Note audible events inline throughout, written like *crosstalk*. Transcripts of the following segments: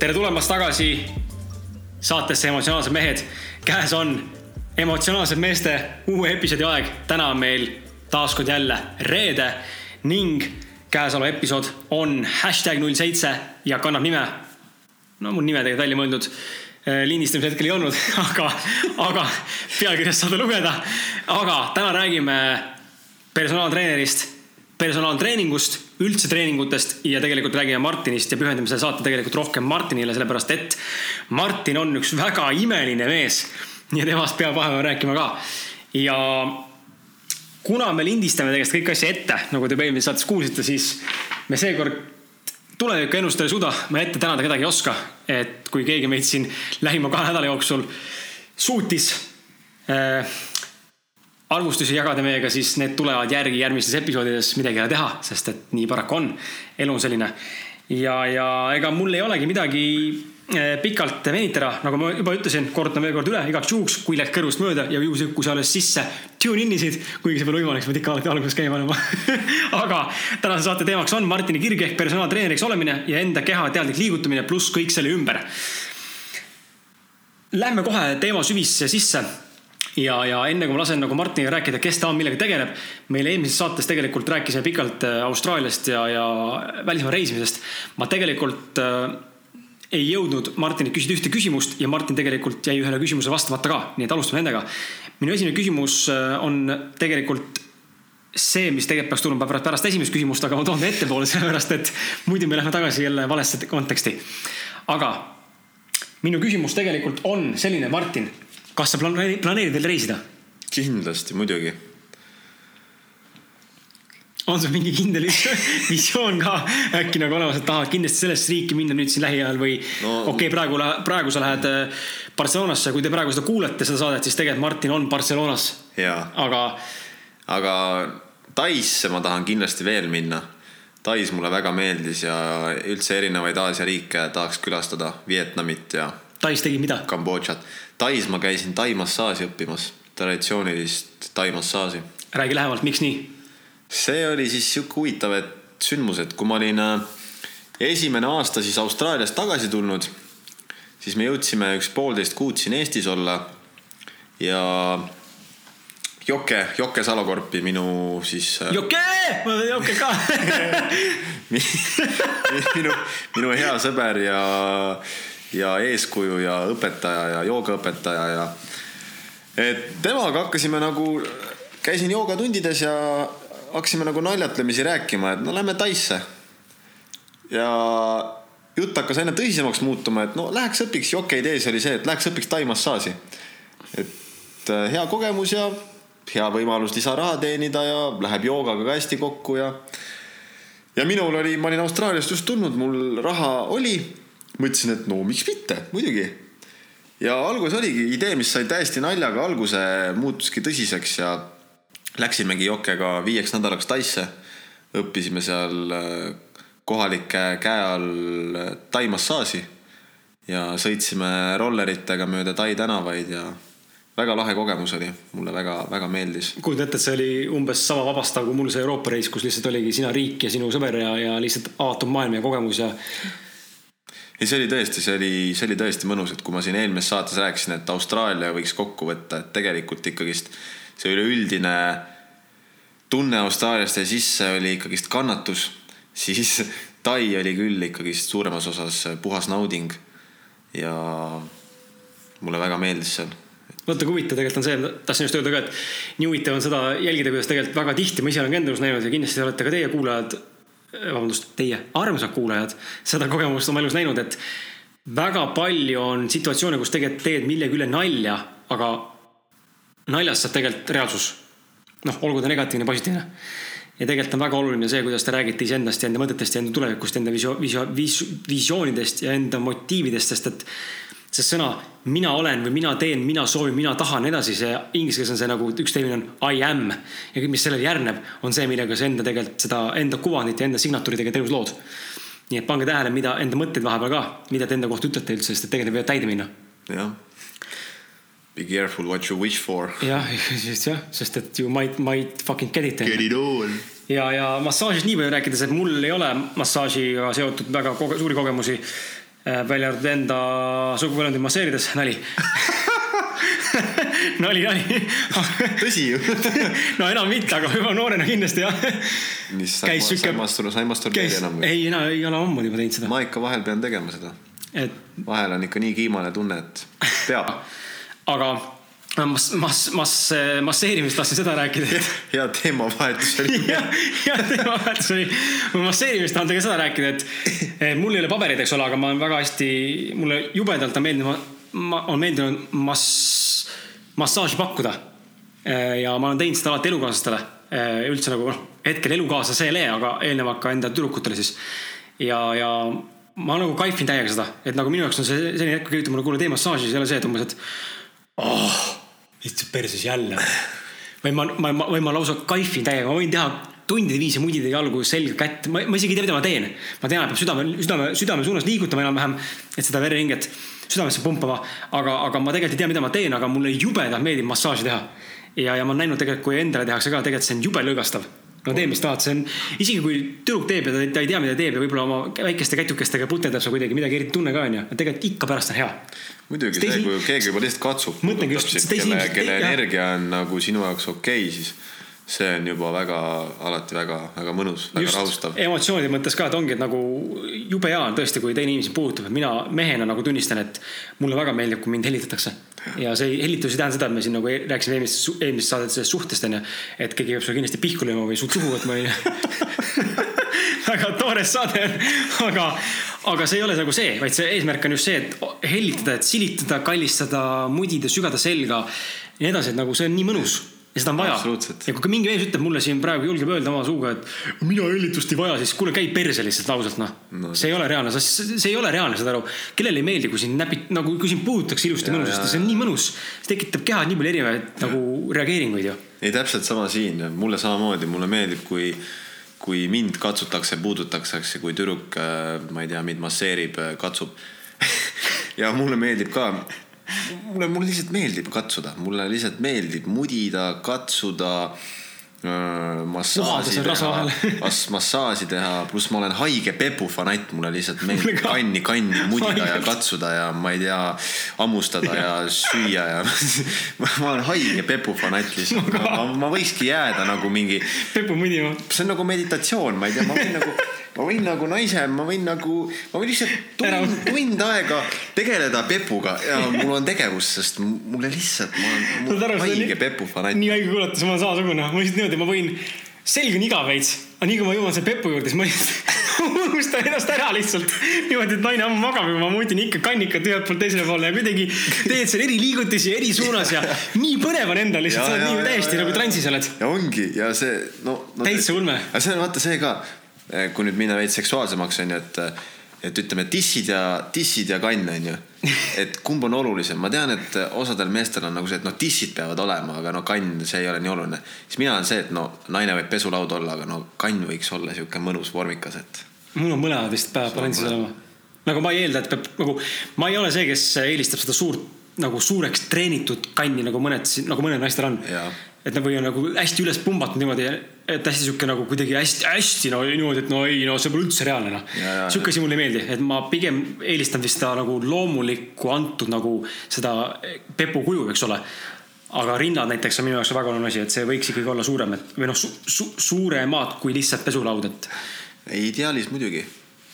tere tulemast tagasi saatesse Emotsionaalsed mehed. käes on emotsionaalsed meeste uue episoodi aeg. täna on meil taas kord jälle reede ning käesolev episood on hashtag null seitse ja kannab nime. no mul nime tegelikult välja mõeldud lindistamise hetkel ei olnud, *laughs* aga, aga pealkirjast saate lugeda. aga täna räägime personaaltreenerist, personaaltreeningust, üldse treeningutest ja tegelikult räägime Martinist ja pühendame selle saate tegelikult rohkem Martinile, sellepärast et Martin on üks väga imeline mees. ja temast peab vahepeal rääkima ka. ja kuna me lindistame tegelikult kõiki asju ette, nagu te eelmises saates kuulsite, siis me seekord tulevikku ennustada ei suuda, ma ette tänada kedagi ei oska. et kui keegi meid siin lähima kahe nädala jooksul suutis äh, arvustusi jagada meiega, siis need tulevad järgi järgmistes episoodides, midagi ei ole teha, sest et nii paraku on. elu on selline. ja, ja ega mul ei olegi midagi pikalt venitada, nagu ma juba ütlesin, kordan veel kord üle igaks juhuks, kui läks kõrvust mööda ja juhus, kui sa alles sisse tune in isid, kuigi see pole võimalik, sa pead ikka alati alguses käima panema *laughs* aga tänase saate teemaks on Martini kirg ehk personaaltreeneriks olemine ja enda keha teadlik liigutamine pluss kõik selle ümber. Lähme kohe teema süvisse sisse ja, ja enne kui ma lasen nagu Martiniga rääkida, kes ta on, millega tegeleb. meil eelmises saates tegelikult rääkisime pikalt äh, Austraaliast ja, ja välismaa reisimisest. ma tegelikult äh, ei jõudnud Martinilt küsida ühte küsimust ja Martin tegelikult jäi ühele küsimusele vastamata ka, nii et alustame nendega. minu esimene küsimus äh, on tegelikult see, mis tegelikult peaks tulema pärast esimest küsimust, aga ma toon ettepoole, *laughs* sellepärast et muidu me läheme tagasi jälle valesse konteksti. aga minu küsimus tegelikult on selline, Martin kas sa planeerid veel reisida? kindlasti, muidugi. On sul mingi kindel visioon *laughs* ka äkki nagu olemas, et tahad kindlasti sellesse riiki minna nüüd siin lähiajal või no, okei okay,, praegu, praegu sa lähed äh, Barcelonasse, kui te praegu seda kuulete, seda saadet, siis tegelikult Martin on Barcelonas. aga. aga Taisse ma tahan kindlasti veel minna. Tais mulle väga meeldis ja üldse erinevaid Aasia riike tahaks külastada, Vietnamit ja. Tais tegi mida? Kambodžat Tais ma käisin tai massaaži õppimas, traditsioonilist tai massaaži. räägi lähemalt, miks nii? See oli siis sihuke huvitav, et sündmus, et kui ma olin äh, esimene aasta siis Austraaliast tagasi tulnud, siis me jõudsime üks poolteist kuud siin Eestis olla ja Jokke, Jokke Salokorpi, minu siis. Äh, Jokke, ma teen Jokke ka *laughs* minu, minu hea sõber ja ja eeskuju ja õpetaja ja joogaõpetaja ja. et temaga hakkasime nagu, käisin joogatundides ja hakkasime nagu naljatlemisi rääkima, et no lähme Taisse. ja jutt hakkas aina tõsisemaks muutuma, et no läheks õpiks, jokke idee oli see, et läheks õpiks tai massaaži. et äh, hea kogemus ja hea võimalus lisaraha teenida ja läheb joogaga ka hästi kokku ja. ja minul oli, ma olin Austraaliast just tulnud, mul raha oli mõtlesin, et no miks mitte, muidugi. ja alguses oligi idee, mis sai täiesti naljaga alguse, muutuski tõsiseks ja läksimegi Jokega viieks nädalaks Taisse. õppisime seal äh, kohalike käe all äh, tai massaaži ja sõitsime rolleritega mööda Tai tänavaid ja väga lahe kogemus oli, mulle väga-väga meeldis. kujutan ette, et see oli umbes sama vabastav kui mul see Euroopa reis, kus lihtsalt oligi sina riik ja sinu sõber ja, ja lihtsalt avatud maailm ja kogemus ja ei, see oli tõesti, see oli, see oli tõesti mõnus, et kui ma siin eelmises saates rääkisin, et Austraalia võiks kokku võtta, et tegelikult ikkagist see üleüldine tunne Austraaliast jäi sisse, oli ikkagist kannatus, *laughs* siis Tai oli küll ikkagist suuremas osas puhas nauding. ja mulle väga meeldis seal vaata kui huvitav tegelikult on see, tahtsin just öelda ka, et nii huvitav on seda jälgida, kuidas tegelikult väga tihti, ma ise olen ka enda elus näinud ja kindlasti olete ka teie kuulajad vabandust, teie armsad kuulajad, seda kogemust oma elus näinud, et väga palju on situatsioone, kus tegelikult teed millegi üle nalja, aga naljast saab tegelikult reaalsus. noh, olgu ta negatiivne, positiivne. ja tegelikult on väga oluline see, kuidas te räägite iseendast ja enda mõtetest ja enda tulevikust, enda visio-, visio-, vis-, visioonidest ja enda motiividest, sest et sest sõna mina olen või mina teen, mina soovin, mina tahan edasi, see inglise keeles on see nagu üks termin on I am. ja mis sellele järgneb, on see, millega sa enda tegelikult seda enda kuvandit ja enda signatuuri tegelikult elus lood. nii et pange tähele, mida enda mõtteid vahepeal ka, mida te enda kohta ütlete üldse, sest et tegelikult võivad täide minna. jah. Be careful what you wish for. *laughs* jah, just jah, sest et you might, might fucking get it. Get it all. ja, ja massaažist nii palju rääkides, et mul ei ole massaažiga seotud väga koge suuri kogemusi Äh, välja arvatud enda sugupõlvendi masseerides, nali *laughs* nali, nali tõsi ju *laughs* no enam mitte, aga juba noorena kindlasti jah. mis sa ei masturbeeri, sa ei masturbeeri enam või? ei, enam ei ole ammu juba teinud seda. ma ikka vahel pean tegema seda et.... vahel on ikka nii kiimane tunne, et peab aga mass, mass, mass, masseerimist tahtsin seda rääkida et.... *laughs* hea teemavahetus oli *laughs* hea teemavahetus oli. ma masseerimist tahan teiega seda rääkida, et mul ei ole pabereid, eks ole, aga ma olen väga hästi, mulle jubedalt on meeldinud, ma, on meeldinud mass, massaaži pakkuda. ja ma olen teinud seda alati elukaaslastele. üldse nagu noh, hetkel elukaaslasele, aga eelnevalt ka enda tüdrukutele siis. ja, ja ma nagu kaifin täiega seda, et nagu minu jaoks on see selline hetk, kui keegi ütleb mulle, kuule tee massaaži, siis ei ole see, et umbes, et oh istub perses jälle. või ma, ma, ma, või ma lausa kaifin täiega, ma võin teha tundide viisi mudida jalgu, selga, kätt, ma, ma isegi ei tea, mida ma teen. ma tean, et peab südame, südame, südame suunas liigutama enam-vähem, et seda vereringet südamesse pumpama. aga, aga ma tegelikult ei tea, mida ma teen, aga mulle jubedalt meeldib massaaži teha. ja, ja ma olen näinud tegelikult, kui endale tehakse ka, tegelikult see on jube lõõgastav no tee, mis tahad, see on, isegi kui tüdruk teeb ja ta, ta ei tea, mida teeb ja võib-olla oma väikeste kätukestega puterdab seal kuidagi midagi eriti tunne ka onju, tegelikult ikka pärast on hea. muidugi see, kui keegi juba lihtsalt katsub, kelle, kelle energia on nagu sinu jaoks okei okay,, siis see on juba väga, alati väga, väga mõnus, väga Just, rahustav. emotsioonide mõttes ka, et ongi, et nagu jube hea on tõesti, kui teine inimesi puudutab, et mina mehena nagu tunnistan, et mulle väga meeldib, kui mind helitatakse. Ja see hellitus ei tähenda seda, et me siin nagu e-, rääkisime eelmises, eelmises saadet sellest suhtest onju, et keegi peab sulle kindlasti pihku lööma või su suhu võtma onju. *laughs* Väga toores saade. On, aga, aga see ei ole nagu see, vaid see eesmärk on just see, et hellitada, et silitada, kallistada, mudida, sügada selga. ja nii edasi, et nagu see on nii mõnus ja seda on vaja. ja kui mingi mees ütleb mulle siin praegu, julgeb öelda oma suuga, et mina hellitust ei vaja, siis kuule, käi perse lihtsalt ausalt noh no.. see ei ole reaalne, see ei ole reaalne, saad aru. kellele ei meeldi, kui sind näpid, nagu kui sind puudutakse ilusti mõnusasti, see on nii mõnus. see tekitab kehas nii palju erinevaid nagu reageeringuid ju. ei, täpselt sama siin, mulle samamoodi, mulle meeldib, kui kui mind katsutakse, puudutatakse, kui tüdruk, äh, ma ei tea, mind masseerib, äh, katsub *laughs* ja mulle meeldib ka mulle, mulle lihtsalt meeldib katsuda, mulle lihtsalt meeldib mudida, katsuda äh, massaaži teha, *laughs* mas-, massaaži teha, pluss ma olen haige Pepu fanatt, mulle lihtsalt meeldib kanni, kanni mudida ja katsuda ja ma ei tea, hammustada ja süüa ja *laughs* ma olen haige Pepu fanatt lihtsalt, ma, ma võikski jääda nagu mingi. Pepu mudima. see on nagu meditatsioon, ma ei tea, ma võin nagu *laughs* ma võin nagu naise, ma võin nagu, ma võin lihtsalt tund, tund aega tegeleda Pepuga ja *laughs* mul on tegevust, sest mulle lihtsalt, ma olen haige Pepu fanatt. nii haige kuulata, ma olen samasugune, ma lihtsalt niimoodi, ma võin, selg on igav veits, aga nii kui ma jõuan selle Pepu juurde, siis *laughs* ma unustan ennast ära lihtsalt. niimoodi, et naine ammu magab ja ma mutin ikka kannikat ühelt poolt teisele poole ja kuidagi teed seal eri liigutusi eri suunas ja nii põnev on endal lihtsalt, sa oled nii täiesti ja, nagu transis oled. ja ongi ja see no, no. täitsa ulme. aga see on vaata see ka kui nüüd minna veits seksuaalsemaks onju, et, et ütleme dissid ja, dissid ja kann onju. et kumb on olulisem, ma tean, et osadel meestel on nagu see, et noh, dissid peavad olema, aga no kann, see ei ole nii oluline. siis mina olen see, et no naine võib pesulaud olla, aga no kann võiks olla sihuke mõnus vormikas, et. mul on mõlemad vist balansis olema. nagu ma ei eelda, et peab nagu, ma ei ole see, kes eelistab seda suurt nagu suureks treenitud kanni nagu mõned, nagu mõnel naistel on et nagu on nagu hästi üles pumbatud niimoodi, et hästi sihuke nagu kuidagi hästi-hästi no niimoodi, et no ei, no see pole üldse reaalne noh. sihuke asi mulle ei meeldi, et ma pigem eelistan vist seda nagu loomulikku antud nagu seda pepu kuju, eks ole. aga rinnad näiteks on minu jaoks väga oluline asi, et see võiks ikkagi olla suurem, et või noh su, su, suuremad kui lihtsalt pesulaud, et. ideaalis muidugi.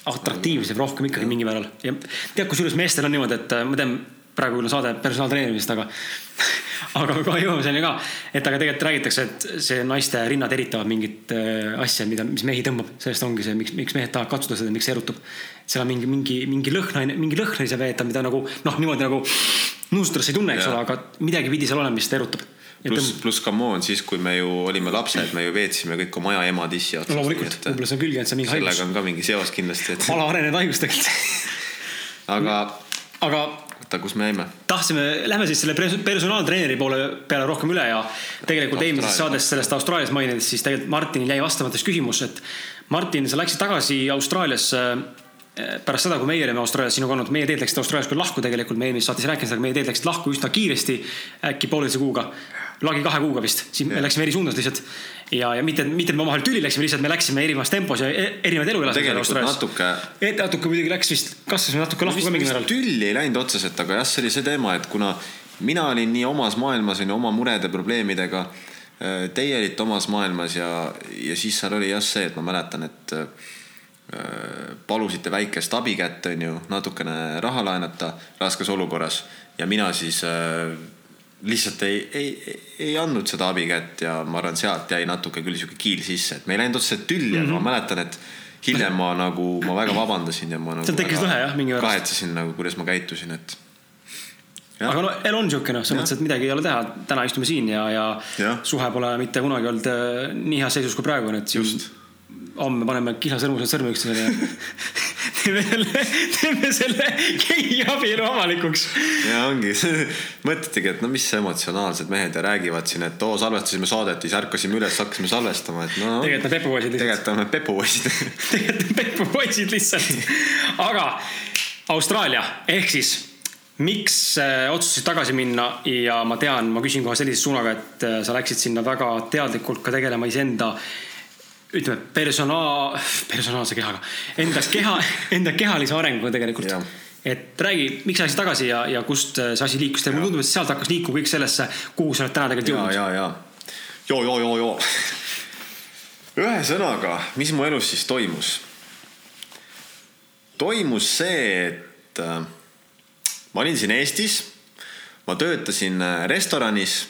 atraktiivsem rohkem ikkagi mingil määral ja tead, kusjuures meestel on niimoodi, et ma tean praegu küll saade personaaltreenerimist, aga *laughs* *laughs* aga kohe jõuame selleni ka. et aga tegelikult räägitakse, et see naiste rinnad eritavad mingit äh, asja, mida, mis mehi tõmbab. sellest ongi see, miks, miks mehed tahavad katsuda seda, miks see erutub. seal on mingi, mingi, mingi lõhnaine, mingi lõhnaise veeta, mida nagu noh, niimoodi nagu nuusutada ei tunne, eks ole, aga midagi pidi seal olema, mis seda erutab pluss, pluss come on, siis kui me ju olime lapsed, me ju veetsime kõik oma aja ema tissi otsas. loomulikult, võib-olla see on külge, et see on mingi haigus. sellega on ka mingi seos kindlasti et.... *laughs* alaarenenud haigus tegelikult aga. aga oota, kus me jäime? tahtsime, lähme siis selle pers- personaaltreeneri poole peale rohkem üle ja tegelikult eelmises saates sellest Austraalias mainides, siis tegelikult Martinil jäi vastamata küsimus, et Martin, sa läksid tagasi Austraaliasse eh, pärast seda, kui meie olime Austraalias sinuga olnud, meie teed läksid Austraalias küll lahku tegelikult, me eelmises saates ei rääkinud, aga meie teed läksid lahku üsna kiiresti, äkki pooleteise kuuga, lagi kahe kuuga vist, siis me läksime eri suunas lihtsalt. ja, ja mitte, mitte et me omavahel tüli läksime, lihtsalt me läksime erinevas tempos ja e- erinevaid elu elasime tegelikult natuke et natuke muidugi läks vist, kasvasime natuke lahku ka mingil määral. tülli ei läinud otseselt, aga jah, see oli see teema, et kuna mina olin nii omas maailmas onju oma murede probleemidega. Teie olite omas maailmas ja, ja siis seal oli jah see, et ma mäletan, et äh, palusite väikest abikätt onju, natukene raha laenata raskes olukorras ja mina siis äh, lihtsalt ei, ei, ei, andnud seda abikätt ja ma arvan, sealt jäi natuke küll sihuke kiil sisse, et me ei läinud otseselt tülli mm, -hmm. ma mäletan, et hiljem ma nagu, ma väga vabandasin ja ma nagu Seal tekkis lõhe, jah, mingi kahetsesin nagu, kuidas ma käitusin, et aga no elu on siuke noh, selles mõttes, et midagi ei ole teha, täna istume siin ja, ja Jah. suhe pole mitte kunagi olnud äh, nii heas seisus kui praegu on, et siin Just. Homme paneme kihlasõrmused sõrme üksteisele ja *laughs* teeme selle, teeme selle gei abielu avalikuks. ja ongi, *laughs* mõtletigi, et no mis emotsionaalsed mehed ja räägivad siin, et oo, salvestasime saadet siis ärkasime üles, hakkasime salvestama, et no tegelikult on pepupoisid lihtsalt. tegelikult oleme pepupoisid. *laughs* tegelikult on pepupoisid lihtsalt. aga Austraalia ehk siis miks äh, otsustasid tagasi minna ja ma tean, ma küsin kohe sellise suunaga, et äh, sa läksid sinna väga teadlikult ka tegelema iseenda ütleme, personaal, personaalse kehaga, enda keha, enda kehalise arenguga tegelikult Jah.. et räägi, miks sa läksid tagasi ja, ja kust äh, see asi liikus, mulle tundub, et sealt hakkas liikuma kõik sellesse, kuhu sa oled täna tegelikult ja, jõudnud. ja, ja joo, joo, joo, joo. ühesõnaga, mis mu elus siis toimus? toimus see, et äh, ma olin siin Eestis, ma töötasin äh, restoranis.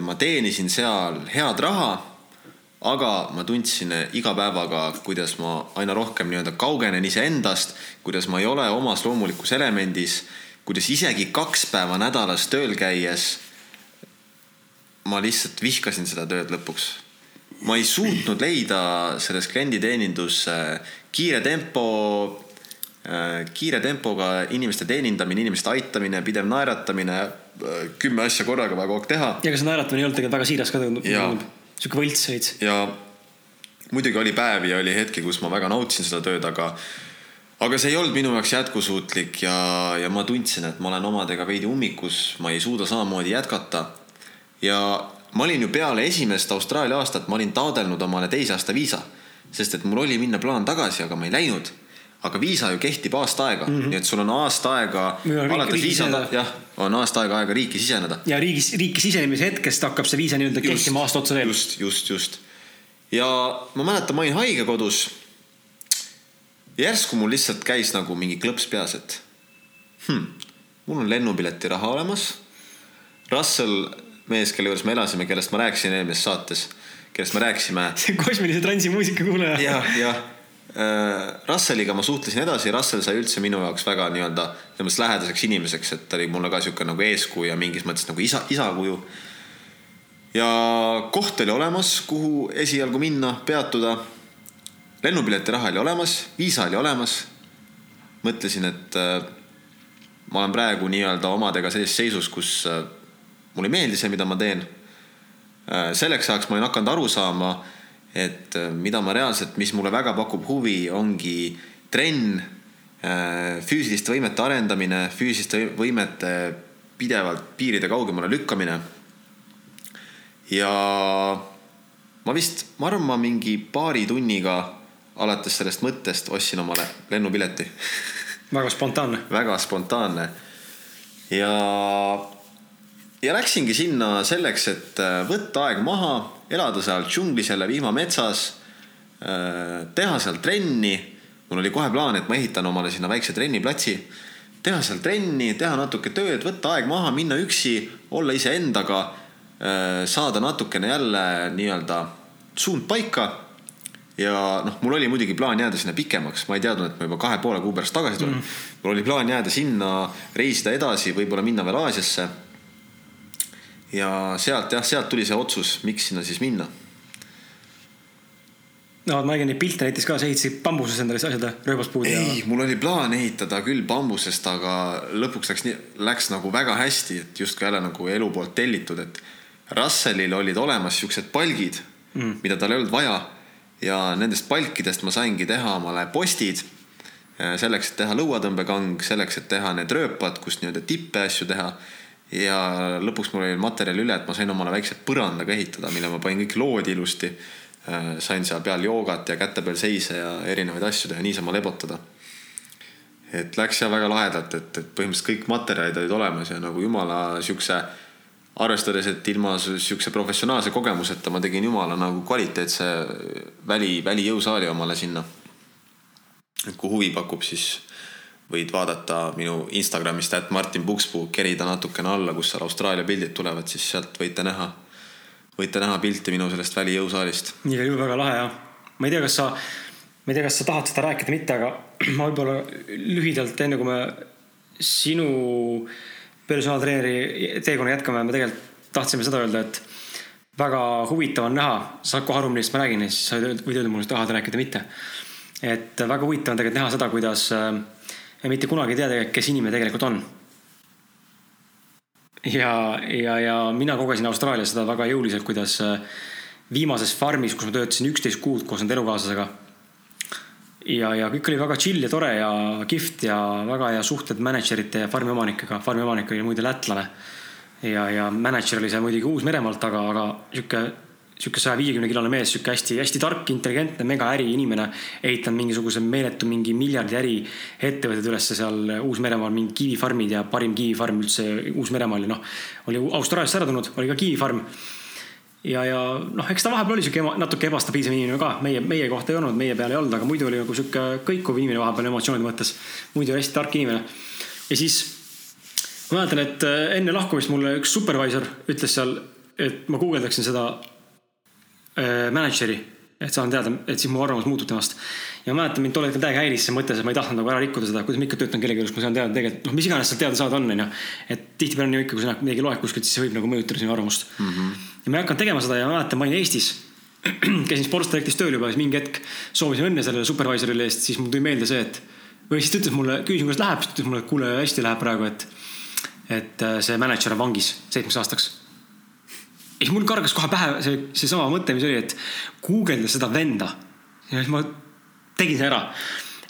ma teenisin seal head raha, aga ma tundsin äh, iga päevaga, kuidas ma aina rohkem nii-öelda kaugenen iseendast, kuidas ma ei ole omas loomulikus elemendis, kuidas isegi kaks päeva nädalas tööl käies ma lihtsalt vihkasin seda tööd lõpuks. ma ei suutnud leida selles klienditeenindus äh, kiire tempo, kiire tempoga inimeste teenindamine, inimeste aitamine, pidev naeratamine, kümme asja korraga vaja kogu aeg teha ja kas see naeratamine ei olnud tegelikult väga siiras ka tundub Jaa.? Sihuke võlts veits. ja muidugi oli päevi ja oli hetki, kus ma väga nautisin seda tööd, aga aga see ei olnud minu jaoks jätkusuutlik ja, ja ma tundsin, et ma olen omadega veidi ummikus, ma ei suuda samamoodi jätkata. ja ma olin ju peale esimest Austraalia aastat, ma olin taodelnud omale teise aasta viisa, sest et mul oli minna plaan tagasi, aga ma ei läinud. Aga viisa ju kehtib aasta aega mm, -hmm. nii et sul on aasta aega riik- alates viisa jah, on aasta aega aega riiki siseneda ja riigis, riiki sisenemise hetkest hakkab see viisa nii-öelda kehtima aasta otsa veel. just, just, just. ja ma mäletan, ma olin haiglakodus. järsku mul lihtsalt käis nagu mingi klõps peas, et hmm, mul on lennupileti raha olemas. Russell, mees, kelle juures me elasime, kellest ma rääkisin eelmises saates, kellest me rääkisime *laughs* see kosmilise transi muusika kuulaja. jah, jah. Russelliga ma suhtlesin edasi, Russell sai üldse minu jaoks väga nii-öelda selles mõttes lähedaseks inimeseks, et ta oli mulle ka sihuke nagu eeskuju ja mingis mõttes nagu isa, isakuju. ja koht oli olemas, kuhu esialgu minna, peatuda. lennupileti raha oli olemas, viisa oli olemas. mõtlesin, et äh, ma olen praegu nii-öelda omadega sellises seisus, kus äh, mulle ei meeldi see, mida ma teen Äh, selleks ajaks ma olin hakanud aru saama, et äh, mida ma reaalselt, mis mulle väga pakub huvi, ongi trenn, füüsiliste võimete arendamine, füüsiliste võimete pidevalt piiride kaugemale lükkamine. ja ma vist, ma arvan, ma mingi paari tunniga alates sellest mõttest ostsin omale lennupileti väga spontaanne. *laughs* väga spontaanne. ja, ja läksingi sinna selleks, et äh, võtta aeg maha, elada seal džunglis jälle vihmametsas, teha seal trenni. mul oli kohe plaan, et ma ehitan omale sinna väikse trenniplatsi, teha seal trenni, teha natuke tööd, võtta aeg maha, minna üksi, olla iseendaga, saada natukene jälle nii-öelda suund paika ja noh, mul oli muidugi plaan jääda sinna pikemaks, ma ei teadnud, et ma juba kahe poole kuu pärast tagasi tulen mm.. mul oli plaan jääda sinna, reisida edasi, võib-olla minna veel Aasiasse. Ja sealt jah, sealt tuli see otsus, miks sinna siis minna. no ma nägin neid pilte näiteks ka, sa ehitasid bambusest endale asjad, rööbaspuud ei ja..., mul oli plaan ehitada küll bambusest, aga lõpuks läks nii, läks nagu väga hästi, et justkui jälle nagu elu poolt tellitud, et Russellil olid olemas siuksed palgid mm., mida tal ei olnud vaja ja nendest palkidest ma saingi teha omale postid selleks, et teha lõuatõmbekang, selleks, et teha need rööpad, kust nii-öelda tippe asju teha. Ja lõpuks mul oli materjali üle, et ma sain omale väikse põrandaga ehitada, mille ma panin kõik loodi ilusti. sain seal peal joogat ja käte peal seise ja erinevaid asju teha, niisama lebotada. et läks ja väga lahedalt, et, et põhimõtteliselt kõik materjalid olid olemas ja nagu jumala siukse arvestades, et ilma siukse professionaalse kogemuseta ma tegin jumala nagu kvaliteetse väli, välijõusaali omale sinna et kui huvi pakub, siis võid vaadata minu Instagramist, et Martin Pukspuu, kerida natukene alla, kus seal Austraalia pildid tulevad, siis sealt võite näha, võite näha pilti minu sellest välijõusaalist. igal juhul väga lahe jah. ma ei tea, kas sa, ma ei tea, kas sa tahad seda rääkida, mitte, aga *clears throat* ma võib-olla lühidalt, enne kui me sinu personaaltreeneri teekonna jätkame, me tegelikult tahtsime seda öelda, et väga huvitav on näha, saad kohe aru, millest ma räägin ja siis sa võid öelda mulle, kas tahad rääkida, mitte et väga huvitav on tegelikult näha seda, kuidas äh, mitte kunagi ei tea tegelikult, kes inimene tegelikult on. ja, ja, ja mina kogesin Austraalias seda väga jõuliselt, kuidas äh, viimases farmis, kus ma töötasin üksteist kuud koos enda elukaaslasega. ja, ja kõik oli väga chill ja tore ja kihvt ja väga hea suhted mänedžerite ja farmi omanikega. farmi omanik oli muide lätlane. ja, ja mänedžer oli seal muidugi Uus-Meremaalt, aga, aga sihuke sihuke saja viiekümne kilone mees, sihuke hästi-hästi tark, intelligentne, mega äriinimene. ehitanud mingisuguse meeletu mingi miljardi äri ettevõtted ülesse seal Uus-Meremaal, mingi kivifarmid ja parim kivifarm üldse Uus-Meremaal ja noh. oli Austraaliast ära tulnud, oli ka kivifarm. ja, ja noh, eks ta vahepeal oli sihuke natuke ebastabiilsem inimene ka, meie, meie kohta ei olnud, meie peal ei olnud, aga muidu oli nagu sihuke kõikuv inimene vahepeal emotsioonide mõttes. muidu hästi tark inimene. ja siis ma mäletan, et enne lahkumist mulle üks supervisor ütles seal, et ma guugeldaksin seda Äh, mänedžeri, et saan teada, et siis mu arvamus muutub temast. ja ma mäletan, mind tol hetkel täiega häiris see mõte, sest ma ei tahtnud nagu ära rikkuda seda, kuidas ma ikka töötan kellegi juures, ma saan teada tegelikult, noh, mis iganes sealt teada saada on, onju. et tihtipeale on ju ikka, kui sa midagi loed kuskilt, siis see võib nagu mõjutada sinu arvamust mm. -hmm. ja ma ei hakanud tegema seda ja ma mäletan, ma olin Eestis. *clears throat* käisin spordidirektis tööl juba, siis mingi hetk soovisin õnne sellele supervisor'ile ja siis mul tuli meelde see, et. või siis ta ütles mulle, küsisin, kuidas läheb, siis ta ütles mulle, et kuule, hästi läheb praegu, et. et äh, see mänedžer on vangis seitsmeks aastaks siis mul kargas kohe pähe see, seesama mõte, mis oli, et guugelda seda venda. ja siis ma tegin selle ära.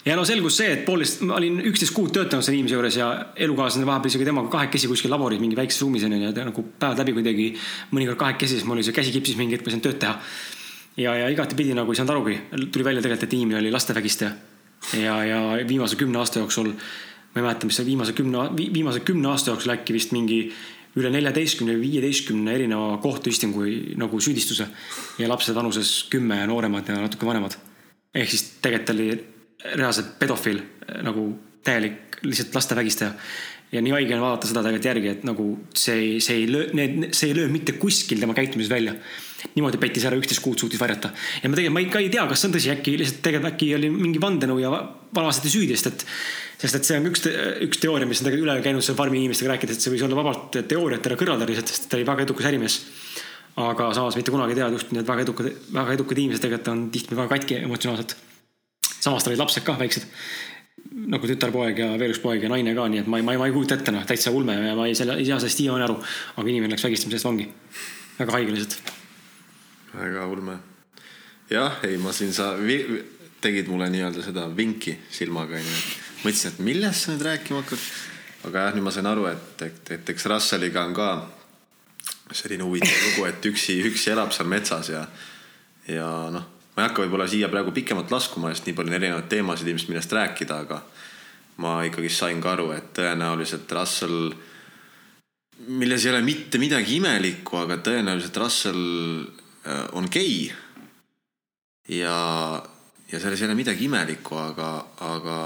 ja no selgus see, et poolteist, ma olin üksteist kuud töötanud selle inimese juures ja elukaaslane vahepeal isegi temaga kahekesi kuskil laboris mingi väikses ruumis onju ja nagu päevad läbi kuidagi mõnikord kahekesi, siis mul oli see käsi kipsis mingi hetk, ma ei saanud tööd teha. ja, ja igatepidi nagu ei saanud arugi, tuli välja tegelikult, et inimene oli lastevägistaja. ja, ja viimase kümne aasta jooksul, ma ei mäleta, mis see viimase kümne, viimase kümne aasta jooksul äkki vist mingi üle neljateistkümne või viieteistkümne erineva kohtuistingu nagu süüdistuse ja lapsed vanuses kümme ja nooremad ja natuke vanemad. ehk siis tegelikult oli reaalselt pedofiil nagu täielik lihtsalt laste vägistaja. ja nii haige on vaadata seda tegelikult järgi, et nagu see, see ei löö, need, see ei löö mitte kuskil tema käitumises välja. Niimoodi pettis ära, üksteist kuud suutis varjata. ja ma tegelikult, ma ikka ei tea, kas see on tõsi, äkki lihtsalt tegelikult äkki oli mingi vandenõu ja vanasti süüdi, sest et sest et see on üks, üks teooria, mis on tegelikult üle käinud seal farmi inimestega rääkides, et see võis olla vabalt teooria, et teda kõrvaldada lihtsalt, sest ta oli väga edukas ärimees. aga samas mitte kunagi ei tea, just need väga edukad, väga edukad inimesed tegelikult on tihti väga katki emotsionaalselt. samas tal olid lapsed ka väiksed. nagu tütarpoeg ja veel üks poeg ja naine ka, nii et ma ei, ma ei, ma ei kujuta ette noh, täitsa ulme ja ma ei, selle, ei saa sellest siiamaani aru. aga inimene läks vägistamise eest vangi. väga haige lihtsalt. Väga ulme. jah, ei ma siin sa tegid mulle nii-öelda seda vinki silmaga onju mõtlesin, et millest sa nüüd rääkima hakkad. aga jah, nüüd ma sain aru, et, et, et eks Russelliga on ka selline huvitav lugu, et üksi, üksi elab seal metsas ja, ja noh, ma ei hakka võib-olla siia praegu pikemalt laskuma, sest nii palju on erinevaid teemasid ilmselt, millest rääkida, aga ma ikkagi sain ka aru, et tõenäoliselt Russell, milles ei ole mitte midagi imelikku, aga tõenäoliselt Russell on gei. ja, ja selles ei ole midagi imelikku, aga, aga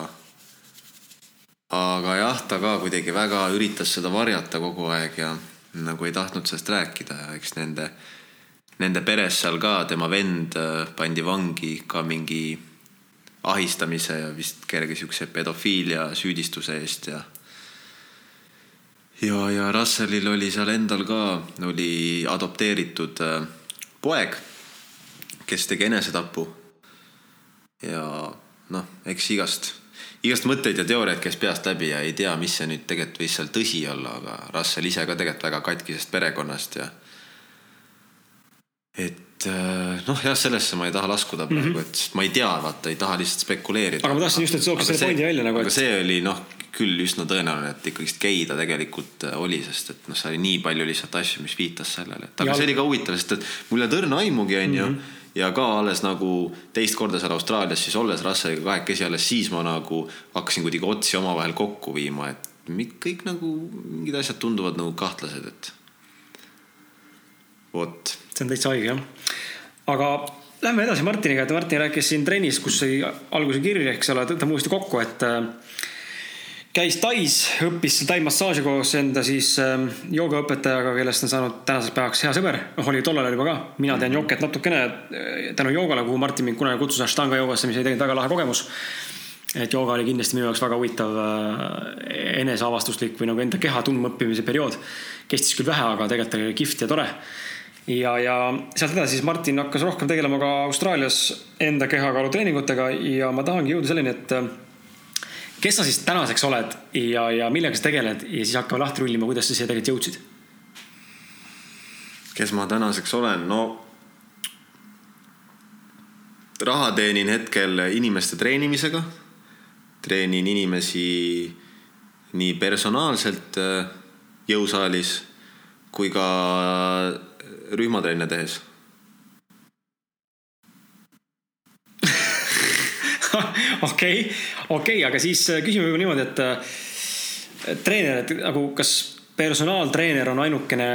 aga jah, ta ka kuidagi väga üritas seda varjata kogu aeg ja nagu ei tahtnud sellest rääkida ja eks nende, nende peres seal ka tema vend äh, pandi vangi ka mingi ahistamise ja vist kerge siukse pedofiilia süüdistuse eest ja ja, ja Russellil oli seal endal ka, oli adopteeritud äh, poeg, kes tegi enesetapu. Ja noh, eks igast, igast mõtteid ja teooriaid käis peast läbi ja ei tea, mis see nüüd tegelikult võis seal tõsi olla, aga Russell ise ka tegelikult väga katkisest perekonnast ja et noh, jah, sellesse ma ei taha laskuda praegu mm, -hmm. et ma ei tea, vaata, ei taha lihtsalt spekuleerida. aga ma tahtsin just, et sa tooksid selle pointi välja nagu. aga et... see oli noh, küll üsna tõenäoline, et ikkagist gei ta tegelikult äh, oli, sest et noh, seal oli nii palju lihtsalt asju, mis viitas sellele, et aga ja... see oli ka huvitav, sest et mul ei ole tõrna aimugi, onju mm. -hmm ja ka alles nagu teist korda seal Austraalias siis olles Russelliga kahekesi, alles siis ma nagu hakkasin kuidagi otsi omavahel kokku viima, et kõik nagu mingid asjad tunduvad nagu kahtlased, et vot. see on täitsa haige jah. Aga lähme edasi Martiniga, et Martin rääkis siin trennis, kus sai alguse kirja, eks ole, tõmbame uuesti kokku, et äh, käis Tais, õppis seal Tai massaaži koos enda siis äh, joogaõpetajaga, kellest on saanud tänaseks päevaks hea sõber. noh, oli tollel ajal juba ka, mina tean joket natukene äh, tänu joogale, kuhu Martin mind kunagi kutsus Ashtanga joogasse, mis oli tegelikult väga lahe kogemus. et jooga oli kindlasti minu jaoks väga huvitav eneseavastuslik või nagu enda keha tundmaõppimise periood. kestis küll vähe, aga tegelikult oli kihvt ja tore ja, ja sealt edasi siis Martin hakkas rohkem tegelema ka Austraalias enda kehakaalutreeningutega ja ma tahangi jõuda selleni, et äh, kes sa siis tänaseks oled ja, ja millega sa tegeled ja siis hakkame lahti rullima, kuidas sa siia tegelikult jõudsid? kes ma tänaseks olen, no raha teenin hetkel inimeste treenimisega. treenin inimesi nii personaalselt äh, jõusaalis kui ka rühmatrenne tehes *laughs* okei, okei, aga siis äh, küsime juba niimoodi, et äh, treener, et nagu kas personaaltreener on ainukene,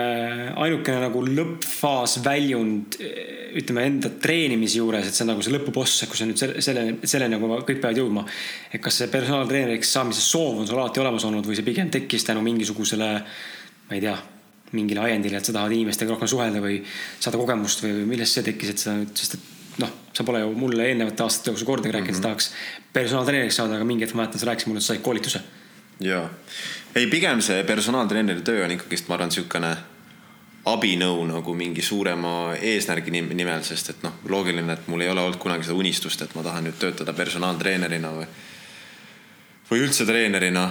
ainukene nagu lõppfaas väljund ütleme enda treenimise juures, et see on nagu see lõpuboss, kus on nüüd selle, selle, selle nagu kõik peavad jõudma. et kas see personaaltreeneriks saamise soov on sul alati olemas olnud või see pigem tekkis tänu mingisugusele, ma ei tea mingile ajendile, et sa tahad inimestega rohkem suhelda või saada kogemust või, või millest see tekkis, et sa, sest et noh, sa pole ju mulle eelnevate aastate jooksul kordagi rääkinud mm, -hmm. tahaks personaaltreeneriks saada, aga mingi hetk ma mäletan, sa rääkisid mulle, et sa said koolituse. ja, ei pigem see personaaltreeneri töö on ikkagist, ma arvan, niisugune abinõu nagu mingi suurema eesmärgi nimel, sest et noh, loogiline, et mul ei ole olnud kunagi seda unistust, et ma tahan nüüd töötada personaaltreenerina või, või üldse treenerina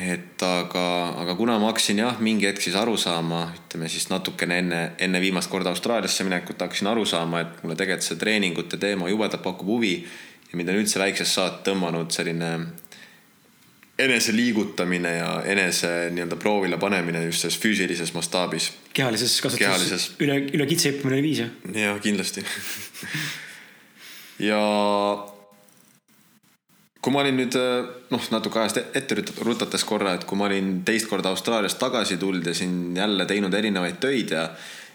et aga, aga kuna ma hakkasin jah, mingi hetk siis aru saama, ütleme siis natukene enne, enne viimast korda Austraaliasse minekut hakkasin aru saama, et mulle tegelikult see treeningute teema jubedalt pakub huvi ja mind on üldse väiksest saati tõmmanud selline enese liigutamine ja enese nii-öelda proovile panemine just selles füüsilises mastaabis. kehalises kasvatuses üle, üle kitse hüppamine oli viis, jah? jah, kindlasti *laughs* ja kui ma olin nüüd äh, noh, natuke ajast ette rutates korra, et kui ma olin teist korda Austraaliast tagasi tulnud ja siin jälle teinud erinevaid töid ja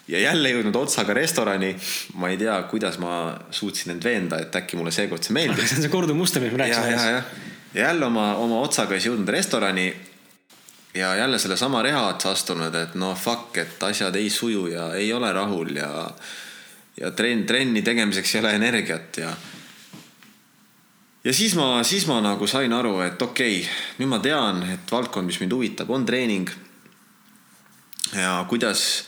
ja jälle jõudnud otsaga restorani. ma ei tea, kuidas ma suutsin end veenda, et äkki mulle seekord see meeldib. *laughs* see on see korduv muster, mis me rääkisime. ja, ja, ja, ja jälle oma, oma otsaga siis jõudnud restorani. ja jälle sellesama reha otsa astunud, et no fuck, et asjad ei suju ja ei ole rahul ja ja trenn, trenni tegemiseks ei ole energiat ja ja siis ma, siis ma nagu sain aru, et okei okay,, nüüd ma tean, et valdkond, mis mind huvitab, on treening. ja kuidas,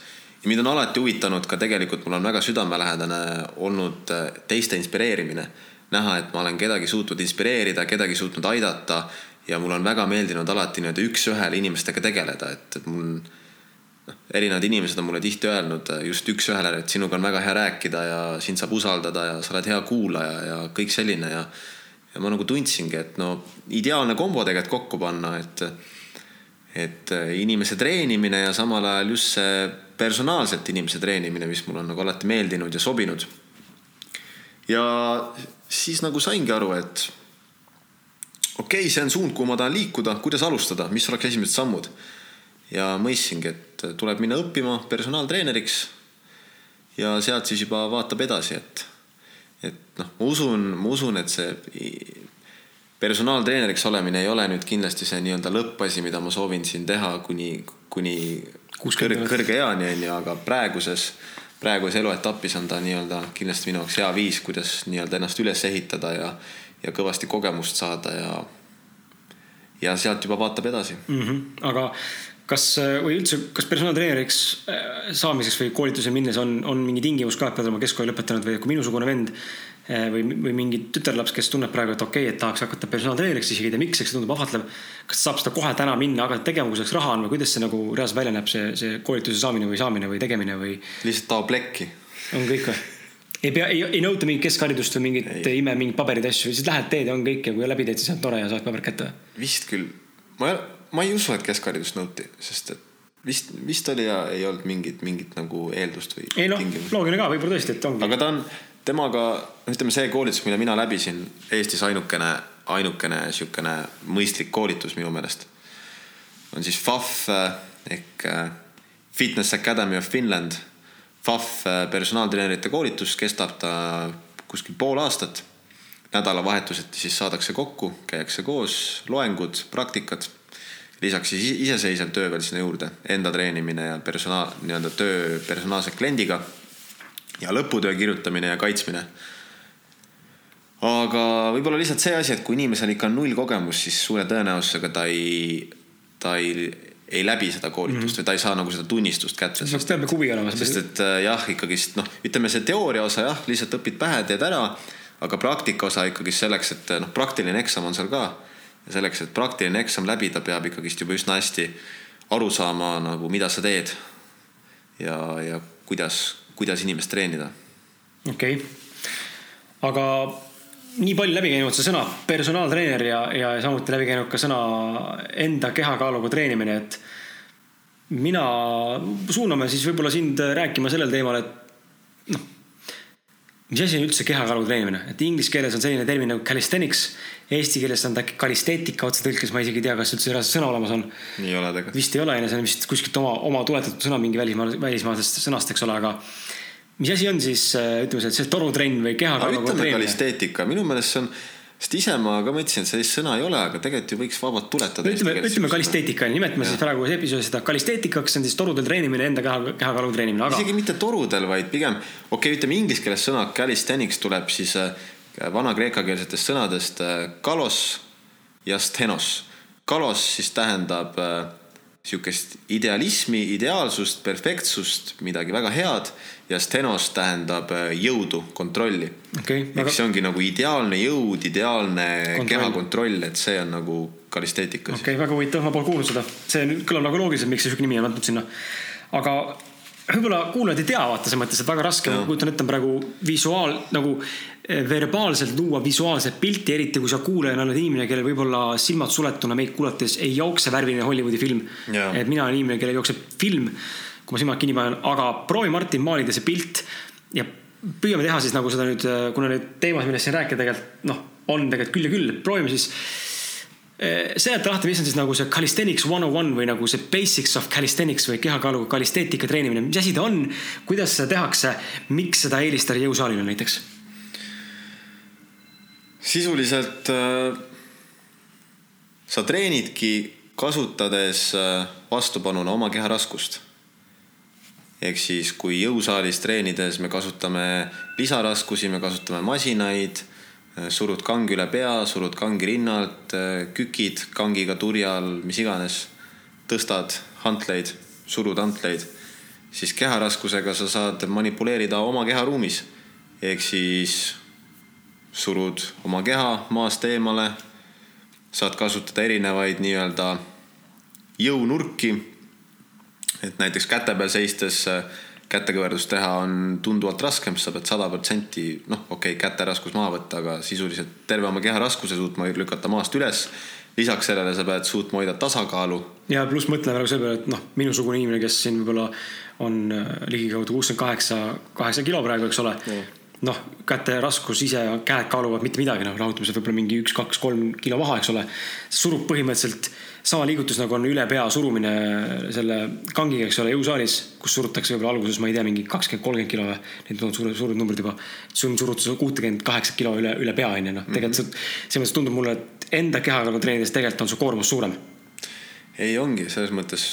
mind on alati huvitanud ka tegelikult, mul on väga südamelähedane olnud äh, teiste inspireerimine. näha, et ma olen kedagi suutnud inspireerida, kedagi suutnud aidata ja mul on väga meeldinud alati nii-öelda üks-ühele inimestega tegeleda, et, et mul noh, erinevad inimesed on mulle tihti öelnud äh, just üks-ühele, et sinuga on väga hea rääkida ja sind saab usaldada ja sa oled hea kuulaja ja kõik selline ja ja ma nagu tundsingi, et no ideaalne kombo tegelikult kokku panna, et et inimese treenimine ja samal ajal just see personaalselt inimese treenimine, mis mulle on nagu alati meeldinud ja sobinud. ja siis nagu saingi aru, et okei okay,, see on suund, kuhu ma tahan liikuda, kuidas alustada, mis oleks esimesed sammud. ja mõistsingi, et tuleb minna õppima personaaltreeneriks. ja sealt siis juba vaatab edasi, et et noh, ma usun, ma usun, et see personaaltreeneriks olemine ei ole nüüd kindlasti see nii-öelda lõppasi, mida ma soovin siin teha kuni, kuni kõrge, kõrge eani onju, aga praeguses, praeguses eluetapis on ta nii-öelda kindlasti minu jaoks hea viis, kuidas nii-öelda ennast üles ehitada ja, ja kõvasti kogemust saada ja, ja sealt juba vaatab edasi mm. -hmm. aga kas või üldse, kas personaaltreeneriks äh, saamiseks või koolitusele minnes on, on mingi tingimus ka, et pead olema keskkooli lõpetanud või kui minusugune vend või, või mingi tütarlaps, kes tunneb praegu, et okei okay,, et tahaks hakata personaaltreeneriks, isegi ei tea miks, eks tundub ahvatlev. kas saab seda kohe täna minna, hakata tegema, kui selleks raha on või kuidas see nagu reaalselt välja näeb, see, see koolituse saamine või saamine või tegemine või? lihtsalt taob plekki. on kõik või? ei pea, ei, ei nõuta mingit keskharidust või mingit ime, mingeid paberid, asju, siis lähed teed ja on kõik ja kui läbi teed, siis on tore ja saad paberid kätte. vist küll, ma, ma ei usu, et keskharidust nõuti, sest et vist, vist oli ja ei olnud mingit, mingit nagu eeldust või. ei noh, loogiline ka, võib-olla tõesti, et ongi. aga ta on temaga, ütleme see koolitus, mille mina läbisin, Eestis ainukene, ainukene sihukene mõistlik koolitus minu meelest on siis FAF ehk äh, Fitness Academy of Finland FAF äh, personaaltreenerite koolitus kestab ta kuskil pool aastat. nädalavahetuseti siis saadakse kokku, käiakse koos, loengud, praktikad. Lisaks siis iseseisev töö veel sinna juurde, enda treenimine ja personaal, nii-öelda töö personaalse kliendiga. ja lõputöö kirjutamine ja kaitsmine. aga võib-olla lihtsalt see asi, et kui inimesel ikka on null kogemus, siis suure tõenäosusega ta ei, ta ei ei läbi seda koolitust mm -hmm. või ta ei saa nagu seda tunnistust kätte. siis peaks tõepoolest huvi olema. sest et jah, ikkagist noh, ütleme see teooria osa jah, lihtsalt õpid pähe, teed ära, aga praktika osa ikkagist selleks, et noh, praktiline eksam on seal ka. Ja selleks, et praktiline eksam läbida, peab ikkagist juba üsna hästi aru saama nagu, mida sa teed. ja, ja kuidas, kuidas inimest treenida. okei okay., aga nii palju läbi käinud see sõna personaaltreener ja, ja samuti läbi käinud ka sõna enda kehakaaluga treenimine, et mina, suuname siis võib-olla sind rääkima sellel teemal, et noh, mis asi on üldse kehakaaluga treenimine, et inglise keeles on selline termin nagu calisthenics, eesti keeles on ta kalisteetika otsetõlkes, ma isegi ei tea, kas üldse reaalselt sõna olemas on. ei ole tegelikult. vist ei ole, on ju, see on vist kuskilt oma, oma tuletatud sõna mingi välismaa, välismaalisest sõnast, eks ole, aga mis asi on siis, äh, ütleme, see torutrenn või kehakaaluga treenimine? kalisteetika, minu meelest see on, sest ise ma ka mõtlesin, et sellist sõna ei ole, aga tegelikult ju võiks vabalt tuletada. ütleme, ütleme kalisteetika, nimetame siis praegu episoodis seda kalisteetikaks, see on siis torudel treenimine, enda keha, kehakaaluga treenimine aga.... isegi mitte torudel, vaid pigem, okei okay,, ütleme inglise keeles sõna calisthenics tuleb siis äh, vana kreekakeelsetest sõnadest äh, kalos ja stenos. kalos siis tähendab sihukest idealismi, ideaalsust, perfektsust, midagi väga head ja stenos tähendab äh, jõudu, kontrolli okay,. ehk aga... see ongi nagu ideaalne jõud, ideaalne kontroll. kehakontroll, et see on nagu kalisteetikas. okei okay,, väga huvitav, ma pole kuulnud seda, see kõlab nagu loogiliselt, miks see sihuke nimi on antud sinna. aga võib-olla kuulajad ei tea, vaata selles mõttes, et väga raske, ma kujutan ette, on praegu visuaal nagu verbaalselt luua visuaalset pilti, eriti kui sa kuulajana oled inimene, kellel võib-olla silmad suletuna meid kuulates ei jookse värviline Hollywoodi film. et mina olen inimene, kellel jookseb film kui ma silmad kinni panen, aga proovi Martin maalida see pilt ja püüame teha siis nagu seda nüüd, kuna neid teemasid, millest siin rääkida tegelikult noh, on tegelikult küll ja küll, proovime siis eh, seleta lahti, mis on siis nagu see calisthenics one on one või nagu see basics of calisthenics või kehakaaluga kalisteetika treenimine, mis asi ta on, kuidas seda tehakse, miks seda eelistada jõusaalile näiteks? Sisuliselt äh, sa treenidki kasutades äh, vastupanuna oma keha raskust ehk siis, kui jõusaalis treenides me kasutame lisaraskusi, me kasutame masinaid, surud kangi üle pea, surud kangi rinnalt, kükid kangiga turjal, mis iganes, tõstad hantleid, surud hantleid, siis keharaskusega sa saad manipuleerida oma keharuumis. ehk siis surud oma keha maast eemale, saad kasutada erinevaid nii-öelda jõunurki et näiteks käte peal seistes äh, kätekõverdust teha on tunduvalt raskem, sa pead sada protsenti, noh, okei okay,, käte raskus maha võtta, aga sisuliselt terve oma keha raskuse suutma lükata maast üles. lisaks sellele sa pead suutma hoida tasakaalu. ja pluss mõtle praegu selle peale, et noh, minusugune inimene, kes siin võib-olla on äh, ligikaudu kuuskümmend kaheksa, kaheksa kilo praegu, eks ole noh, käte raskus ise, käed kaaluvad mitte midagi, noh, rahutamisel võib-olla mingi üks, kaks, kolm kilo maha, eks ole. surub põhimõtteliselt sama liigutus nagu on üle pea surumine selle kangiga, eks ole, jõusaalis, kus surutakse võib-olla alguses, ma ei tea, mingi kakskümmend, kolmkümmend kilo või. Need on suured, suured numbrid juba. sul on surutud kuutekümmet kaheksat kilo üle, üle pea on ju, noh, tegelikult selles mõttes tundub mulle, et enda kehaga treenides tegelikult on su koormus suurem. ei, ongi selles mõttes,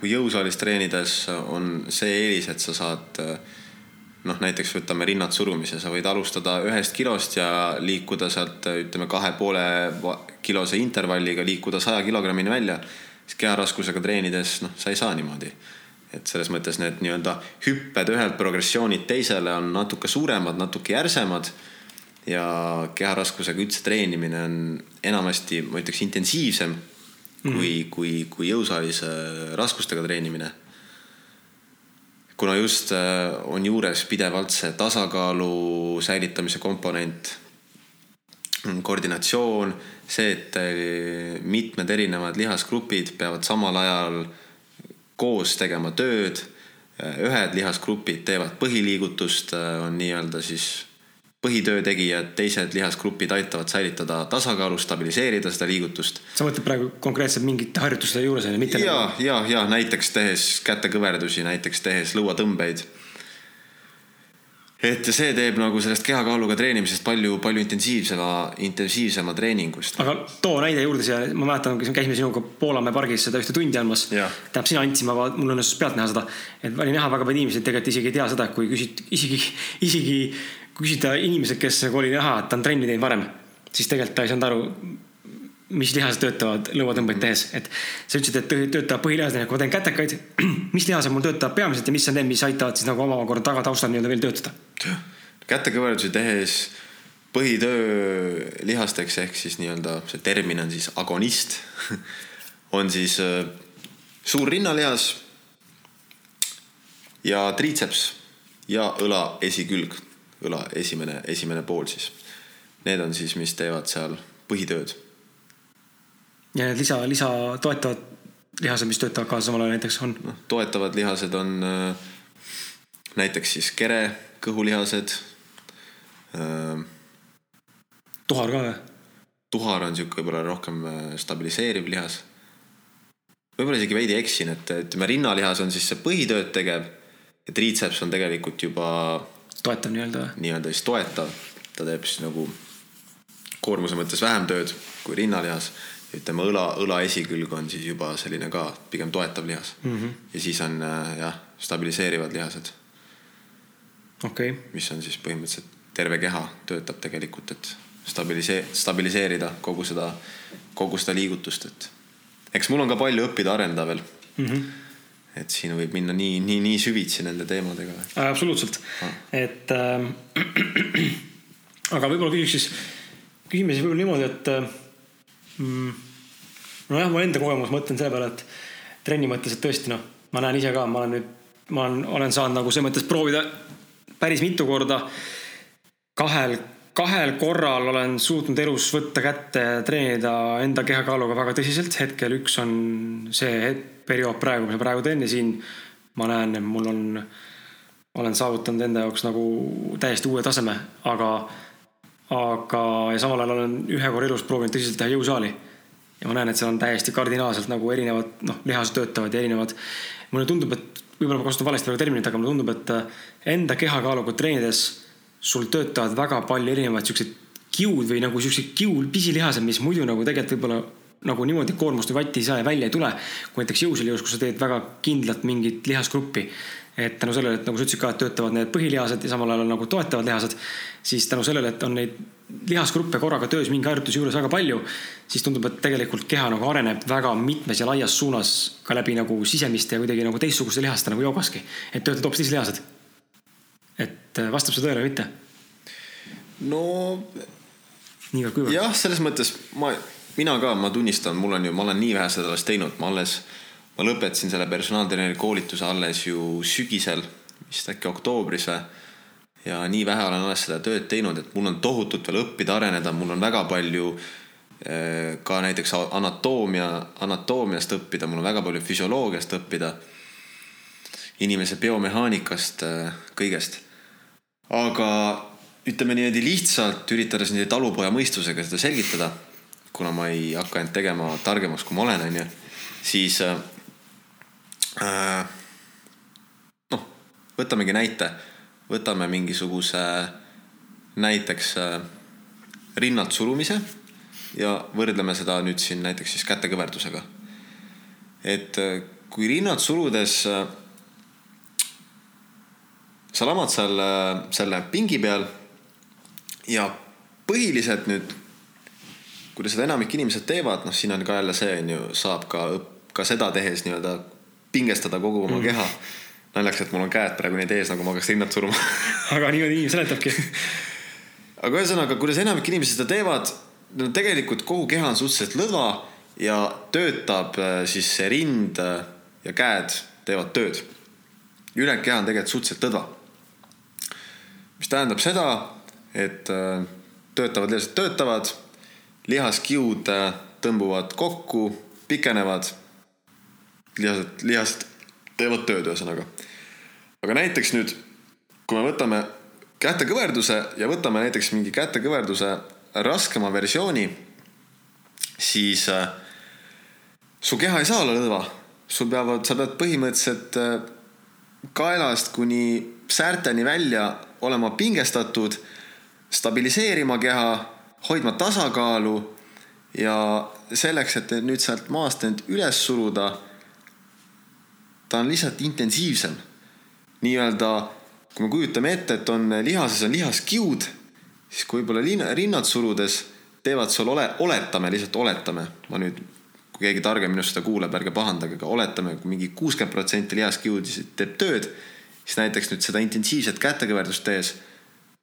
kui jõusaalis treenides on see eelis, et sa saad noh, näiteks võtame rinnad surumise, sa võid alustada ühest kilost ja liikuda sealt ütleme kahe poole kilose intervalliga liikuda saja kilogrammini välja, siis keharaskusega treenides noh, sa ei saa niimoodi. et selles mõttes need nii-öelda hüpped ühelt progressioonilt teisele on natuke suuremad, natuke järsemad. ja keharaskusega üldse treenimine on enamasti, ma ütleks, intensiivsem mm. kui, kui, kui jõusaalis raskustega treenimine. Kuna just äh, on juures pidevalt see tasakaalu säilitamise komponent, koordinatsioon, see, et äh, mitmed erinevad lihasgrupid peavad samal ajal koos tegema tööd. ühed lihasgrupid teevad põhiliigutust, on nii-öelda siis põhitöö tegijad, teised lihasgrupid aitavad säilitada tasakaalu, stabiliseerida seda liigutust. sa mõtled praegu konkreetselt mingite harjutuste juures on ju, mitte? ja ja, ja näiteks tehes kätekõverdusi, näiteks tehes lõuatõmbeid. et see teeb nagu sellest kehakaaluga treenimisest palju, palju intensiivsema, intensiivsema treeningust. aga too näide juurde siia, ma mäletan, käisime sinuga Poolamäe pargis seda ühte tundi andmas. tähendab, sina andsid, ma, mul õnnestus pealt näha seda, et oli näha väga palju inimesi, tegelikult isegi ei tea seda, kui küsid, isegi, isegi kui küsida inimesed, kes nagu oli näha, et ta on trenni teinud varem, siis tegelikult ta ei saanud aru, mis lihased töötavad lõuatõmbeid tehes, et sa ütlesid, et töötab põhilihased, kui ma teen kätekaid, *clears throat* mis lihased mul töötavad peamiselt ja mis on need, mis aitavad siis nagu omakorda tagataustal nii-öelda veel töötada? kätekõverdusi tehes põhitöö lihasteks ehk siis nii-öelda see termin on siis agonist. *laughs* On siis äh, suur rinnalihas ja triitseps ja õla esikülg õla esimene, esimene pool siis. Need on siis, mis teevad seal põhitööd. ja need lisa, lisa toetavad lihased, mis töötavad ka samal ajal näiteks on? noh, toetavad lihased on äh, näiteks siis kere, kõhulihased äh,. tuhar ka või? tuhar on sihuke võib-olla rohkem äh, stabiliseeriv lihas. võib-olla isegi veidi eksin, et ütleme, rinnalihas on siis see põhitööd tegev ja triitseps on tegelikult juba toetav nii-öelda nii-öelda siis toetav, ta teeb siis nagu koormuse mõttes vähem tööd kui rinnalihas. ütleme õla, õla esikülg on siis juba selline ka pigem toetav lihas mm. -hmm. ja siis on äh, jah, stabiliseerivad lihased. okei okay.. mis on siis põhimõtteliselt terve keha töötab tegelikult, et stabilisee-, stabiliseerida kogu seda, kogu seda liigutust, et eks mul on ka palju õppida, arendada veel mm. -hmm et siin võib minna nii, nii, nii süvitsi nende teemadega. absoluutselt ah., et äh, *clears throat* aga võib-olla küsiks siis, küsime siis võib-olla niimoodi, et äh, mm, nojah, mu enda kogemus, mõtlen selle peale, et trenni mõttes, et tõesti noh, ma näen ise ka, ma olen nüüd, ma olen, olen saanud nagu selles mõttes proovida päris mitu korda kahel kahel korral olen suutnud elus võtta kätte ja treenida enda kehakaaluga väga tõsiselt. hetkel üks on see periood praegu, mis ma praegu teen ja siin ma näen, et mul on, olen saavutanud enda jaoks nagu täiesti uue taseme, aga, aga ja samal ajal olen ühe korra elus proovinud tõsiselt teha jõusaali. ja ma näen, et seal on täiesti kardinaalselt nagu erinevad, noh, lihased töötavad ja erinevad. mulle tundub, et võib-olla ma kasutan valesti praegu terminit, aga mulle tundub, et enda kehakaaluga treenides sul töötavad väga palju erinevaid siukseid kiud või nagu siuksed kiud, pisilihased, mis muidu nagu tegelikult võib-olla nagu niimoodi koormust või vatti ei saa ja välja ei tule. kui näiteks jõusalijõus, kus sa teed väga kindlat mingit lihasgruppi. et tänu sellele, et nagu sa ütlesid ka, et töötavad need põhilihased ja samal ajal nagu toetavad lihased. siis tänu sellele, et on neid lihasgruppe korraga töös mingi harjutuse juures väga palju. siis tundub, et tegelikult keha nagu areneb väga mitmes ja laias suunas ka läbi nagu sisemiste ja kuidagi nagu teistsuguste lihaste nagu joogaski. et töötavad hoopis teised lihased et äh, vastab see tõele või mitte? no. nii-kuivõrd. jah, selles mõttes ma, mina ka, ma tunnistan, mul on ju, ma olen nii vähe seda alles teinud, ma alles, ma lõpetasin selle personaaltreeneri koolituse alles ju sügisel, vist äkki oktoobris või. ja nii vähe olen alles seda tööd teinud, et mul on tohutult veel õppida, areneda, mul on väga palju äh, ka näiteks anatoomia, anatoomiast õppida, mul on väga palju füsioloogiast õppida inimese biomehaanikast, äh, kõigest aga ütleme niimoodi lihtsalt üritades niimoodi talupoja mõistusega seda selgitada, kuna ma ei hakka end tegema targemaks, kui ma olen, onju, siis äh, äh, noh, võtamegi näite, võtame mingisuguse näiteks äh, rinnalt surumise ja võrdleme seda nüüd siin näiteks siis kätekõverdusega. et äh, kui rinnalt surudes äh, sa lamad seal selle pingi peal ja põhiliselt nüüd, kuidas seda enamik inimesed teevad, noh, siin on ka jälle see on ju, saab ka, ka seda tehes nii-öelda pingestada kogu oma mm. keha. naljakas, et mul on käed praegu nii ees, nagu ma hakkaks rinnad suruma *laughs* aga niimoodi inimene seletabki *laughs* aga ühesõnaga, kuidas enamik inimesi seda teevad, no tegelikult kogu keha on suhteliselt lõdva ja töötab äh, siis see rind äh, ja käed teevad tööd. ülejäänud keha on tegelikult suhteliselt lõdva. Mis tähendab seda, et äh, töötavad lihased töötavad, lihaskiud tõmbuvad kokku, pikenevad. lihased, lihased teevad tööd, ühesõnaga. aga näiteks nüüd, kui me võtame kätekõverduse ja võtame näiteks mingi kätekõverduse raskema versiooni, siis äh, su keha ei saa olla lõdva. sul peavad, sa pead põhimõtteliselt äh, kaelast kuni säärteni välja olema pingestatud, stabiliseerima keha, hoidma tasakaalu ja selleks, et nüüd sealt maast end üles suruda, ta on lihtsalt intensiivsem. nii-öelda, kui me kujutame ette, et on lihases on lihaskiud, siis kui võib-olla rinnad surudes teevad sul ole, oletame, lihtsalt oletame, ma nüüd kui keegi targem minust seda kuuleb, ärge pahandage, aga oletame, kui mingi kuuskümmend protsenti lihaskiudisid teeb tööd, siis näiteks nüüd seda intensiivset kätekõverdust tees,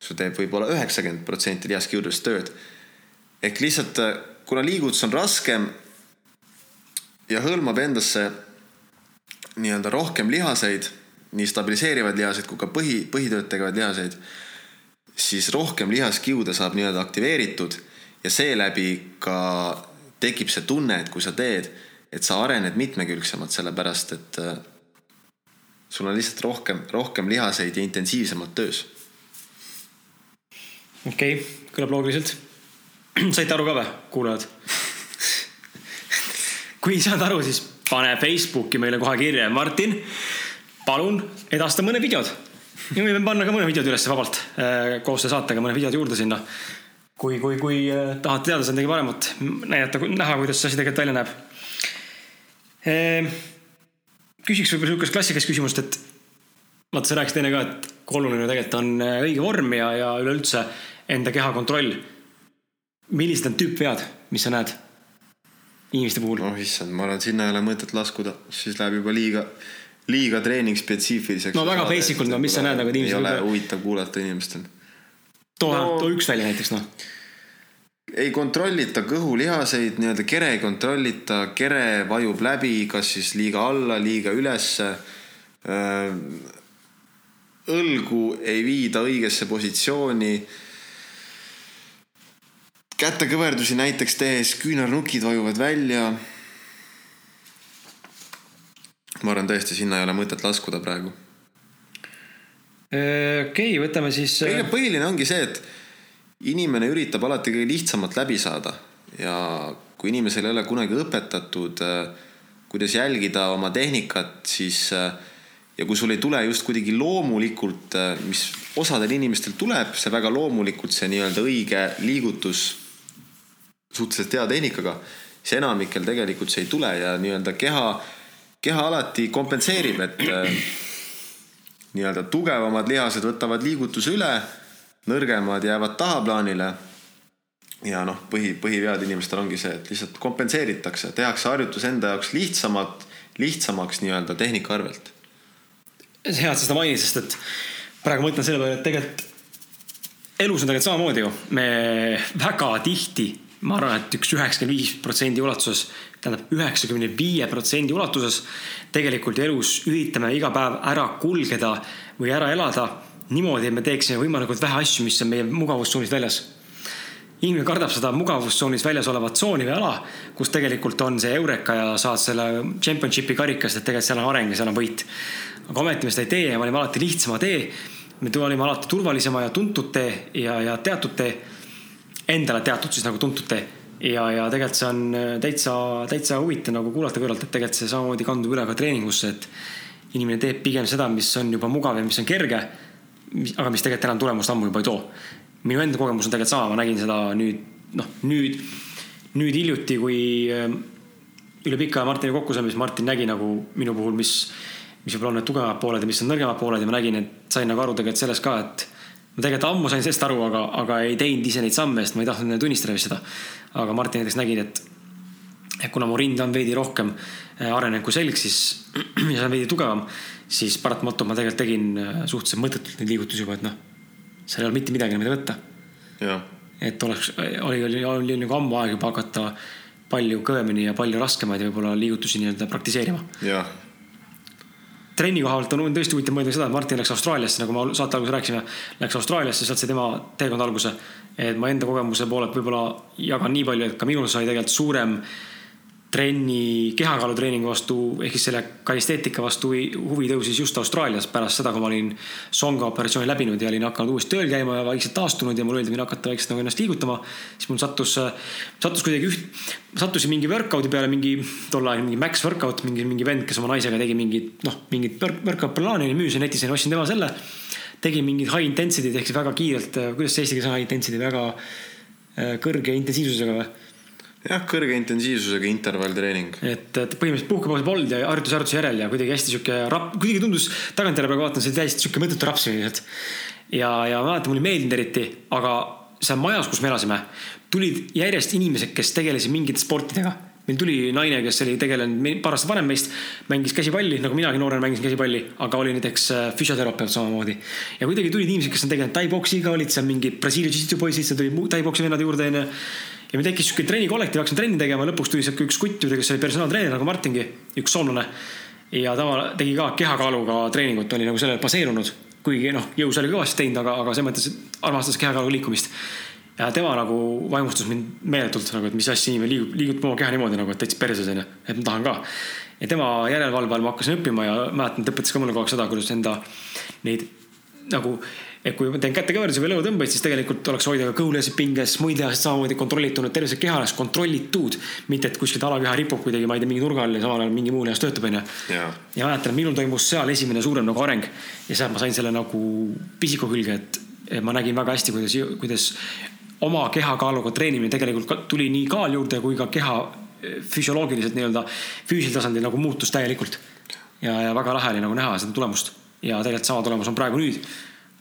sul teeb võib-olla üheksakümmend protsenti lihaskiududest tööd. ehk lihtsalt, kuna liigutus on raskem ja hõlmab endasse nii-öelda rohkem lihaseid, nii stabiliseerivaid lihaseid kui ka põhi, põhitööd tegevaid lihaseid, siis rohkem lihaskiude saab nii-öelda aktiveeritud ja seeläbi ka tekib see tunne, et kui sa teed, et sa arened mitmekülgsemalt, sellepärast et äh, sul on lihtsalt rohkem, rohkem lihaseid ja intensiivsemalt töös. okei okay,, kõlab loogiliselt. saite aru ka või, kuulajad kui ei saanud aru, siis pane Facebooki meile kohe kirja, Martin, palun edasta mõned videod. ja me võime panna ka mõned videod üles vabalt äh, koos selle saatega, mõned videod juurde sinna kui, kui, kui äh, tahate teada saada midagi paremat, näidata, näha, kuidas see asi tegelikult välja näeb. Küsiks võib-olla sihukest klassikalist küsimust, et vaata, sa rääkisid enne ka, et kui oluline tegelikult on äh, õige vorm ja, ja üleüldse enda keha kontroll. millised on tüüpvead, mis sa näed inimeste puhul? oh issand, ma arvan, sinna ei ole mõtet laskuda, siis läheb juba liiga, liiga treeningspetsiifiliseks. no väga basic ult, no mis sa näed nagu, et inimesed. ei ole huvitav kuulata inimestel too no,, too üks välja näiteks noh. Ei kontrollita kõhulihaseid, nii-öelda kere ei kontrollita, kere vajub läbi, kas siis liiga alla, liiga ülesse. õlgu ei viida õigesse positsiooni. kätekõverdusi näiteks tehes küünarnukid vajuvad välja. ma arvan tõesti, sinna ei ole mõtet laskuda praegu okei okay,, võtame siis. põhiline ongi see, et inimene üritab alati kõige lihtsamalt läbi saada. Ja kui inimesel ei ole kunagi õpetatud, äh, kuidas jälgida oma tehnikat, siis ja kui sul ei tule just kuidagi loomulikult, mis osadel inimestel tuleb, see väga loomulikult, see nii-öelda õige liigutus suhteliselt hea tehnikaga, siis enamikel tegelikult see ei tule ja nii-öelda keha, keha alati kompenseerib, et nii-öelda tugevamad lihased võtavad liigutuse üle, nõrgemad jäävad tahaplaanile. ja noh, põhi, põhivead inimestel ongi see, et lihtsalt kompenseeritakse, tehakse harjutus enda jaoks lihtsamalt, lihtsamaks nii-öelda tehnika arvelt. hea, et sa seda mainisid, sest et praegu mõtlen selle peale, et tegelikult elus on tegelikult samamoodi ju, me väga tihti, ma arvan, et üks üheksakümmend viis protsendi ulatuses tähendab üheksakümne viie protsendi ulatuses tegelikult elus üritame iga päev ära kulgeda või ära elada niimoodi, et me teeksime võimalikult vähe asju, mis on meie mugavustsoonist väljas. inimene kardab seda mugavustsoonis väljas olevat tsooni või ala, kus tegelikult on see eureka ja saad selle championship'i karikast, et tegelikult seal on areng ja seal on võit. aga ometi me seda ei tee ja valime alati lihtsama tee. me valime alati turvalisema ja tuntud tee ja, ja teatud tee. Endale teatud siis nagu tuntud tee ja, ja tegelikult see on äh, täitsa, täitsa huvitav nagu kuulata kõrvalt, et tegelikult see samamoodi kandub üle ka treeningusse, et inimene teeb pigem seda, mis on juba mugav ja mis on kerge, aga mis tegelikult enam tulemust ammu juba ei too. minu enda kogemus on tegelikult sama, ma nägin seda nüüd, noh, nüüd, nüüd hiljuti, kui äh, üle pika aja Martiniga kokku saime, siis Martin nägi nagu minu puhul, mis, mis võib-olla on need tugevamad pooled ja mis on nõrgemad pooled ja ma nägin, et sain nagu aru tegelikult sellest ka, et ma tegelikult ammu sain sellest aru, aga, aga ei teinud ise neid samme, sest ma ei tahtnud tunnistada vist seda. aga Martin näiteks nägin, et, et kuna mu rind on veidi rohkem äh, arenenud kui selg, siis *clears throat* see on veidi tugevam, siis paratamatult ma tegelikult tegin äh, suhteliselt mõttetult neid liigutusi juba, et noh, seal ei olnud mitte midagi, mida võtta. et oleks, oli, oli, oli nagu ammu aeg juba hakata palju kõvemini ja palju raskemaid võib-olla liigutusi nii-öelda praktiseerima. trenni koha pealt on tõesti huvitav mõelda seda, et Martin läks Austraaliasse, nagu ma saate alguses rääkisime, läks Austraaliasse, sealt sai tema teekond alguse. et ma enda kogemuse poolelt võib-olla jagan nii palju, et ka minul sai tegelikult suurem trenni, kehakaalutreeningu vastu ehk siis selle kalisteetika vastu huvi tõusis just Austraalias pärast seda, kui ma olin songa operatsiooni läbinud ja olin hakanud uuesti tööl käima ja vaikselt taastunud ja mulle öeldi, võin hakata vaikselt nagu ennast liigutama. siis mul sattus, sattus kuidagi üht, sattusin mingi workout'i peale, mingi tol ajal mingi max workout, mingi, mingi vend, kes oma naisega tegi mingit, noh, mingit workout plaani, müüsin netis ja ostsin tema selle. tegin mingit high intensity'd ehk siis väga kiirelt, kuidas see eesti keeles on high intensity, väga äh, kõrge intensiivsusega või jah, kõrge intensiivsusega intervalltreening. et, et põhimõtteliselt puhkepausi polnud ja harjutus harjutuse järel ja kuidagi hästi sihuke rap-, kuidagi tundus tagantjärele praegu vaatan, see oli täiesti sihuke mõttetu rapsimine lihtsalt. ja, ja ma mäletan, mulle ei meeldinud eriti, aga seal majas, kus me elasime, tulid järjest inimesed, kes tegelesid mingite sportidega meil tuli naine, kes oli tegelenud paar aastat vanem meist, mängis käsipalli, nagu minagi noorena mängisin käsipalli, aga oli näiteks äh, füsioterapeut samamoodi. ja kuidagi tulid inimesed, kes on tegelenud tai-poksiga, olid seal mingid Brasiilia jiu-jitsu poisid, seal tuli tai-poksi vennad juurde onju ja meil tekkis sihuke trennikollektiiv, hakkasime trenni tegema, lõpuks tuli sihuke üks kutt juurde, kes oli personaaltreener nagu Martingi, üks soomlane. ja ta tegi ka kehakaaluga treeningut, oli nagu sellele baseerunud. kuigi noh, jõus oli kõvasti teinud, aga, aga selles mõttes armastas kehakaaluga liikumist. ja tema nagu vaimustas mind meeletult nagu, et mis asja inimene liigub, liigutab oma keha niimoodi nagu, et täitsa perses onju, et ma tahan ka. ja tema järelevalve all ma hakkasin õppima ja mäletan, ta õpetas ka mulle kogu aeg seda, kuidas enda neid nagu et kui ma teen kätekõverdusi või lõuatõmbeid, siis tegelikult oleks hoida ka kõhulihasid pinges, muid lihasid samamoodi kontrollitud, et terve see keha oleks kontrollitud. mitte, et kuskilt alakeha ripub kuidagi, ma ei tea, mingi nurga all ja samal ajal mingi muu lihas töötab, onju. ja mäletan, minul toimus seal esimene suurem nagu areng ja sealt ma sain selle nagu pisiku külge, et, et ma nägin väga hästi, kuidas, kuidas oma kehakaaluga treenimine tegelikult tuli nii kaal juurde kui ka keha eh, füsioloogiliselt nii-öelda füüsilisel tasandil nagu muutus täielikult. ja, ja väga lahe oli nagu näha seda tulemust ja tegelikult sama tulemus on praegu nüüd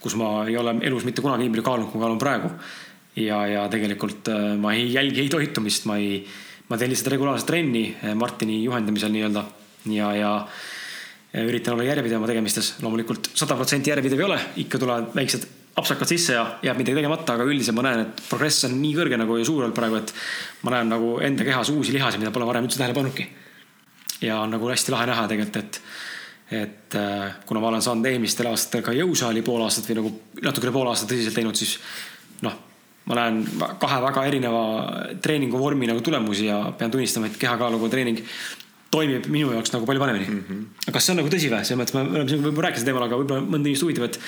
kus ma ei ole elus mitte kunagi nii palju kaalunud, kui kaalun praegu. ja, ja tegelikult äh, ma ei jälgi ei toitumist, ma ei, ma teen lihtsalt regulaarset trenni äh, Martini juhendamisel nii-öelda ja, ja üritan olla järjepidev oma tegemistes. loomulikult sada protsenti järjepidev ei ole, ikka tulevad väiksed apsakad sisse ja jääb midagi tegemata, aga üldiselt ma näen, et progress on nii kõrge nagu ja suur olnud praegu, et ma näen nagu enda kehas uusi lihasid, mida pole varem üldse tähele pannudki. ja on nagu hästi lahe näha tegelikult, et et äh, kuna ma olen saanud eelmistel aastatel ka jõusaali pool aastat või nagu natukene pool aastat tõsiselt teinud, siis noh, ma näen kahe väga erineva treeninguvormi nagu tulemusi ja pean tunnistama, et kehakaaluga treening toimib minu jaoks nagu palju paremini mm. -hmm. aga kas see on nagu tõsi või? selles mõttes me oleme siin võib-olla rääkinud teemal, aga võib-olla mõnda inimest huvitab, et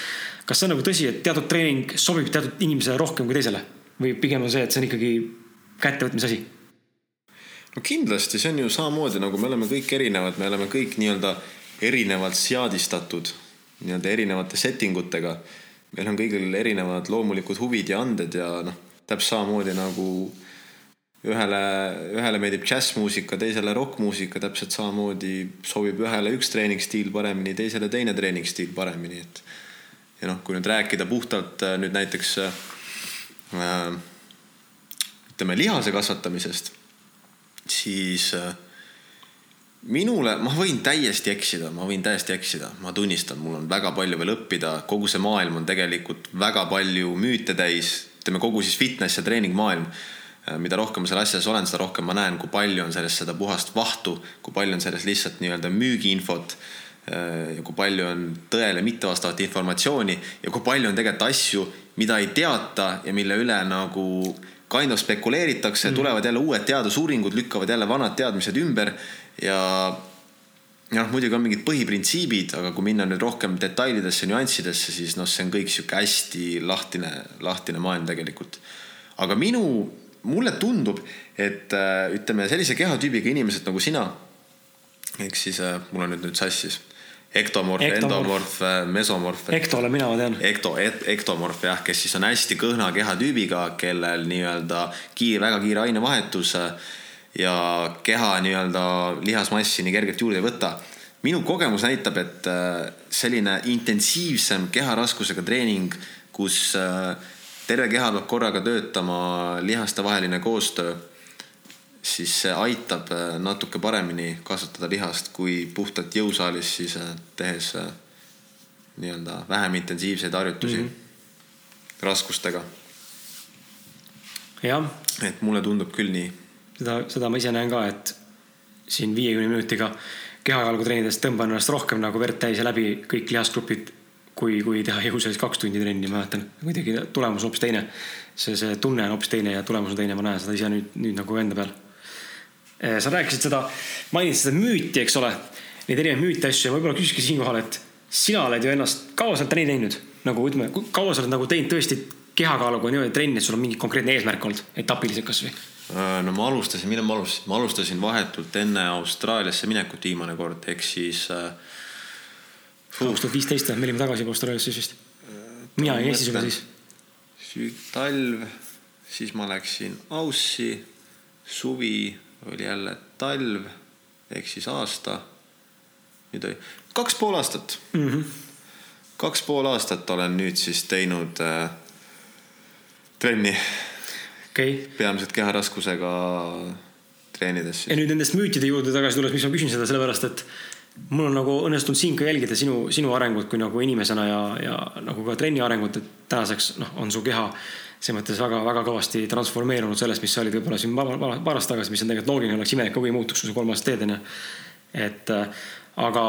kas see on nagu tõsi, et teatud treening sobib teatud inimesele rohkem kui teisele või pigem on see, et see on ikkagi kättevõtmise asi? no kindlasti, see on ju samamoodi nagu me oleme kõik erinevad, me oleme kõik nii-öelda erinevalt seadistatud nii-öelda erinevate setting utega. meil on kõigil erinevad loomulikud huvid ja anded ja noh, täpselt samamoodi nagu ühele, ühele meeldib džässmuusika, teisele rokkmuusika, täpselt samamoodi sobib ühele üks treeningstiil paremini, teisele teine treeningstiil paremini, et. ja noh, kui nüüd rääkida puhtalt äh, nüüd näiteks äh, ütleme lihase kasvatamisest, siis äh, minule, ma võin täiesti eksida, ma võin täiesti eksida, ma tunnistan, mul on väga palju veel õppida, kogu see maailm on tegelikult väga palju müüte täis, ütleme kogu siis fitness ja treeningmaailm. mida rohkem ma selles asjas olen, seda rohkem ma näen, kui palju on selles seda puhast vahtu, kui palju on selles lihtsalt nii-öelda müügiinfot. ja kui palju on tõele mittevastavat informatsiooni ja kui palju on tegelikult asju, mida ei teata ja mille üle nagu kind of spekuleeritakse mm., tulevad jälle uued teadusuuringud, lükkavad jälle vanad teadmised ümber ja noh, muidugi on mingid põhiprintsiibid, aga kui minna nüüd rohkem detailidesse, nüanssidesse, siis noh, see on kõik sihuke hästi lahtine, lahtine maailm tegelikult. aga minu, mulle tundub, et äh, ütleme sellise kehatüübiga inimesed nagu sina. ehk siis äh, mul on nüüd nüüd sassis. ektomorf, endomorf, äh, mesomorf. ekto olen mina, ma tean. ekto, ektomorf jah, kes siis on hästi kõhna kehatüübiga, kellel nii-öelda kiire, väga kiire ainevahetus ja keha nii-öelda lihasmassi nii kergelt juurde ei võta. minu kogemus näitab, et äh, selline intensiivsem keharaskusega treening, kus äh, terve keha peab korraga töötama, lihastevaheline koostöö, siis see aitab äh, natuke paremini kasvatada lihast kui puhtalt jõusaalis siis tehes nii-öelda vähem intensiivseid harjutusi mm -hmm. raskustega jah, et mulle tundub küll nii seda, seda ma ise näen ka, et siin viiekümne minutiga kehajalgu treenides tõmban ennast rohkem nagu verd täis ja läbi kõik lihasgrupid, kui, kui teha jõusaalis kaks tundi trenni, ma mäletan. kuidagi tulemus on hoopis teine. see, see tunne on hoopis teine ja tulemus on teine, ma näen seda ise nüüd, nüüd nagu enda peal. Sa rääkisid seda, mainisid seda müüti, eks ole, neid erinevaid müüte asju ja võib-olla küsikski siinkohal, et sina oled ju ennast, kaua sa oled trenni teinud? nagu ütleme, kaua sa oled nagu teinud tõesti kehakaaluga niimoodi trenni, et sul on mingi konkreetne eesmärk olnud, etapiliselt kasvõi? Äh, no ma alustasin, millal ma alustasin, ma alustasin vahetult enne Austraaliasse minekut viimane kord, ehk siis äh,. kaks tuhat viisteist või, me olime tagasi juba Austraalias siis vist. mina olin Eestis juba siis. talv, siis ma läksin Aussi, suvi oli jälle talv ehk siis aasta. nüüd oli kaks pool aastat mm. -hmm. kaks pool aastat olen nüüd siis teinud äh, trenni okay.. peamiselt keharaskusega treenides. ja nüüd nendest müütide juurde tagasi tulles, miks ma küsin seda, sellepärast et mul on nagu õnnestunud siin ka jälgida sinu, sinu arengut kui nagu inimesena ja, ja nagu ka trenni arengut, et tänaseks noh, on su keha selles mõttes väga-väga kõvasti transformeerunud sellest, mis sa olid võib-olla siin paar aastat tagasi, mis on tegelikult loogiline, oleks imelik, kui muutuks, kui sa kolm aastat teed, onju. et äh, aga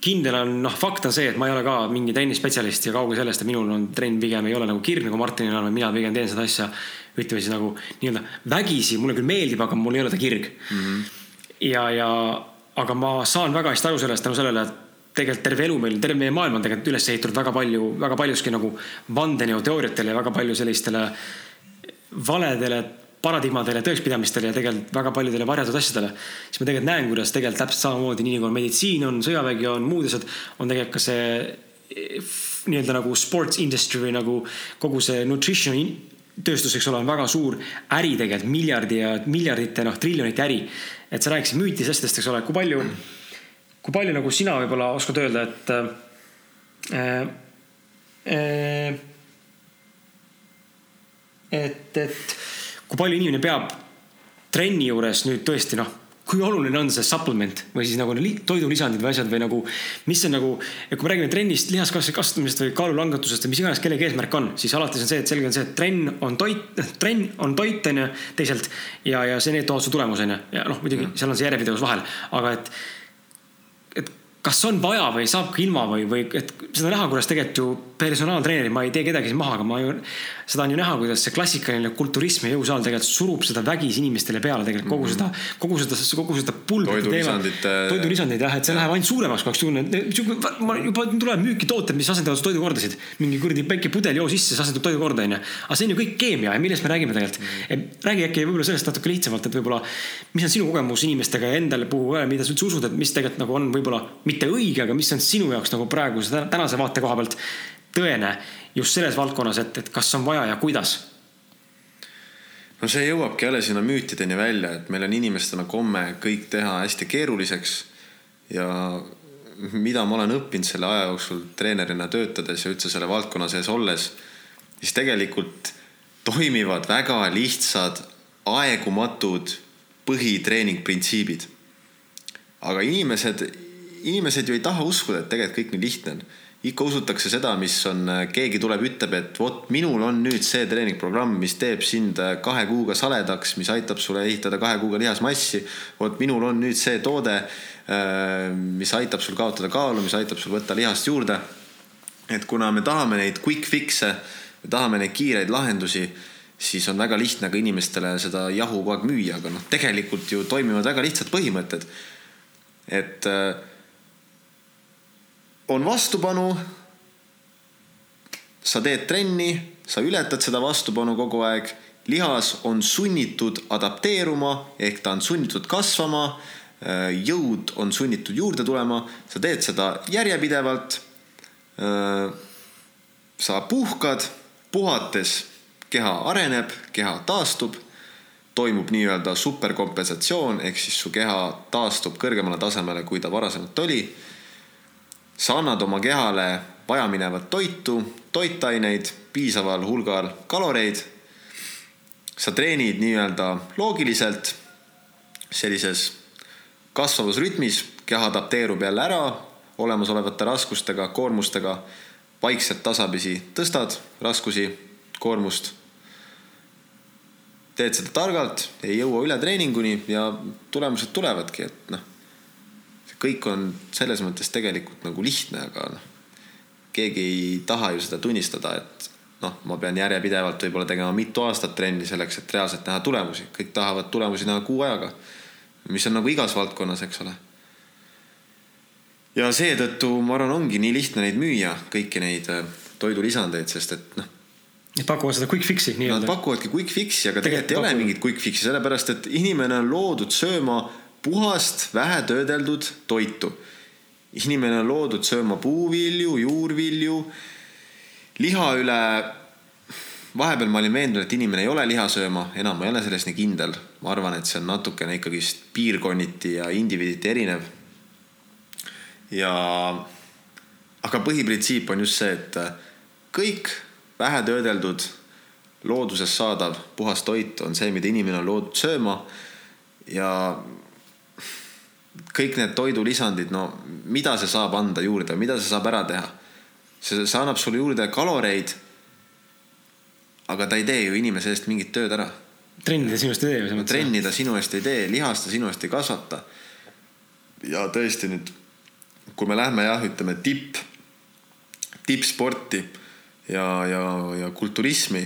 kindel on, noh, fakt on see, et ma ei ole ka mingi trennispetsialist ja kaugel sellest, et minul on trenn pigem ei ole nagu kirg nagu Martinil on, mina pigem teen seda asja, ütleme siis nagu nii-öelda vägisi, mulle küll meeldib, aga mul ei ole ta kirg mm. -hmm. ja, ja, aga ma saan väga hästi aru sellest tänu sellele, et tegelikult terve elu meil, terve meie maailm on tegelikult üles ehitatud väga palju, väga paljuski nagu vandenõuteooriatele ja väga palju sellistele valedele paradigmadele, tõekspidamistele ja tegelikult väga paljudele varjatud asjadele. siis ma tegelikult näen, kuidas tegelikult täpselt samamoodi, nii nagu on meditsiin, on sõjavägi, on muud asjad, on tegelikult ka see eh, nii-öelda nagu sports industry või nagu kogu see nutrition tööstus, eks ole, on väga suur äri tegelikult, miljardi ja miljardite, noh, triljonite äri. et sa rääkisid müütisestest, eks ole, kui palju, kui palju nagu sina võib-olla oskad öelda, et äh, äh, et, et kui palju inimene peab trenni juures nüüd tõesti noh, kui oluline on see supplement või siis nagu toidulisandid või asjad või nagu, mis on nagu, kui me räägime trennist, lihaskasvuse kasvatamisest või kaalulangetusest või mis iganes kellegi eesmärk on, siis alates on see, et selge on see, et trenn on toit, trenn on toit, on ju, teisalt. ja, ja see, need toovad su tulemuse, on ju, ja noh, muidugi seal on see järjepidevus vahel, aga et kas on vaja või saab ka ilma või, või et seda näha, kuidas tegelikult ju personaaltreenerid, ma ei tee kedagi siin maha, aga ma ju, seda on ju näha, kuidas see klassikaline kulturism ja jõusaal tegelikult surub seda vägisi inimestele peale tegelikult kogu seda, kogu seda, kogu seda pulbrite teemat. toidulisandid jah, et see läheb ainult suuremaks kogu aeg, niisugune, ma juba tulevad müüki tooted, mis asendavad toidukordasid. mingi kuradi väike pudel joo sisse, see asendab toidukorda onju. aga see on ju kõik keemia ja millest me räägime tegelikult. -hmm. räägi äkki võib-olla sellest natuke lihtsamalt, et võib-olla, mis on sinu kogemus inimestega ja endale puhul ka, mida sa üldse usud, et mis tegelikult nagu on võib-olla mitte õige, aga mis on sinu jaoks nagu praeguse tänase vaate koha pealt tõene just selles valdkonnas, et, et kas on vaja ja kuidas? no see jõuabki jälle sinna müütideni välja, et meil on inimestena komme kõik teha hästi keeruliseks ja mida ma olen õppinud selle aja jooksul treenerina töötades ja üldse selle valdkonna sees olles, siis tegelikult toimivad väga lihtsad, aegumatud põhitreeningprintsiibid. aga inimesed, inimesed ju ei taha uskuda, et tegelikult kõik nii lihtne on ikka usutakse seda, mis on, keegi tuleb, ütleb, et vot minul on nüüd see treeningprogramm, mis teeb sind kahe kuuga saledaks, mis aitab sulle ehitada kahe kuuga lihasmassi. vot minul on nüüd see toode, äh, mis aitab sul kaotada kaalu, mis aitab sul võtta lihast juurde. et kuna me tahame neid quick fix'e, me tahame neid kiireid lahendusi, siis on väga lihtne ka inimestele seda jahu kogu aeg müüa, aga noh, tegelikult ju toimivad väga lihtsad põhimõtted. et äh, on vastupanu. sa teed trenni, sa ületad seda vastupanu kogu aeg, lihas on sunnitud adapteeruma ehk ta on sunnitud kasvama. jõud on sunnitud juurde tulema, sa teed seda järjepidevalt. sa puhkad, puhates keha areneb, keha taastub toimub nii-öelda superkompensatsioon ehk siis su keha taastub kõrgemale tasemele, kui ta varasemalt oli sa annad oma kehale vajaminevat toitu, toitaineid, piisaval hulgal kaloreid. sa treenid nii-öelda loogiliselt, sellises kasvavas rütmis, keha adapteerub jälle ära olemasolevate raskustega, koormustega. vaikselt tasapisi tõstad raskusi, koormust. teed seda targalt, ei jõua üle treeninguni ja tulemused tulevadki, et noh. Kõik on selles mõttes tegelikult nagu lihtne, aga noh, keegi ei taha ju seda tunnistada, et noh, ma pean järjepidevalt võib-olla tegema mitu aastat trenni selleks, et reaalselt näha tulemusi, kõik tahavad tulemusi näha kuu ajaga. mis on nagu igas valdkonnas, eks ole. ja seetõttu ma arvan, ongi nii lihtne neid müüa, kõiki neid äh, toidulisandeid, sest et noh Nad pakuvad seda quick fix'i nii-öelda. Nad pakuvadki quick fix'i, aga tegelikult ei ole mingit quick fix'i, sellepärast et inimene on loodud sööma puhast, vähetöödeldud toitu. inimene on loodud sööma puuvilju, juurvilju, liha üle. vahepeal ma olin veendunud, et inimene ei ole liha sööma, enam ma ei ole selles nii kindel. ma arvan, et see on natukene ikkagist piirkonniti ja indiviiditi erinev. ja, aga põhiprintsiip on just see, et kõik vähetöödeldud, loodusest saadav puhas toit on see, mida inimene on loodud sööma. ja kõik need toidulisandid, no mida see saab anda juurde, mida see saab ära teha? see, see annab sulle juurde kaloreid. aga ta ei tee ju inimese eest mingit tööd ära. trenni ta sinu eest ei tee ju. trenni ta sinu eest ei tee, lihast ta sinu eest ei kasvata. ja tõesti nüüd, kui me lähme jah, ütleme tipp, tippsporti ja, ja, ja kulturismi,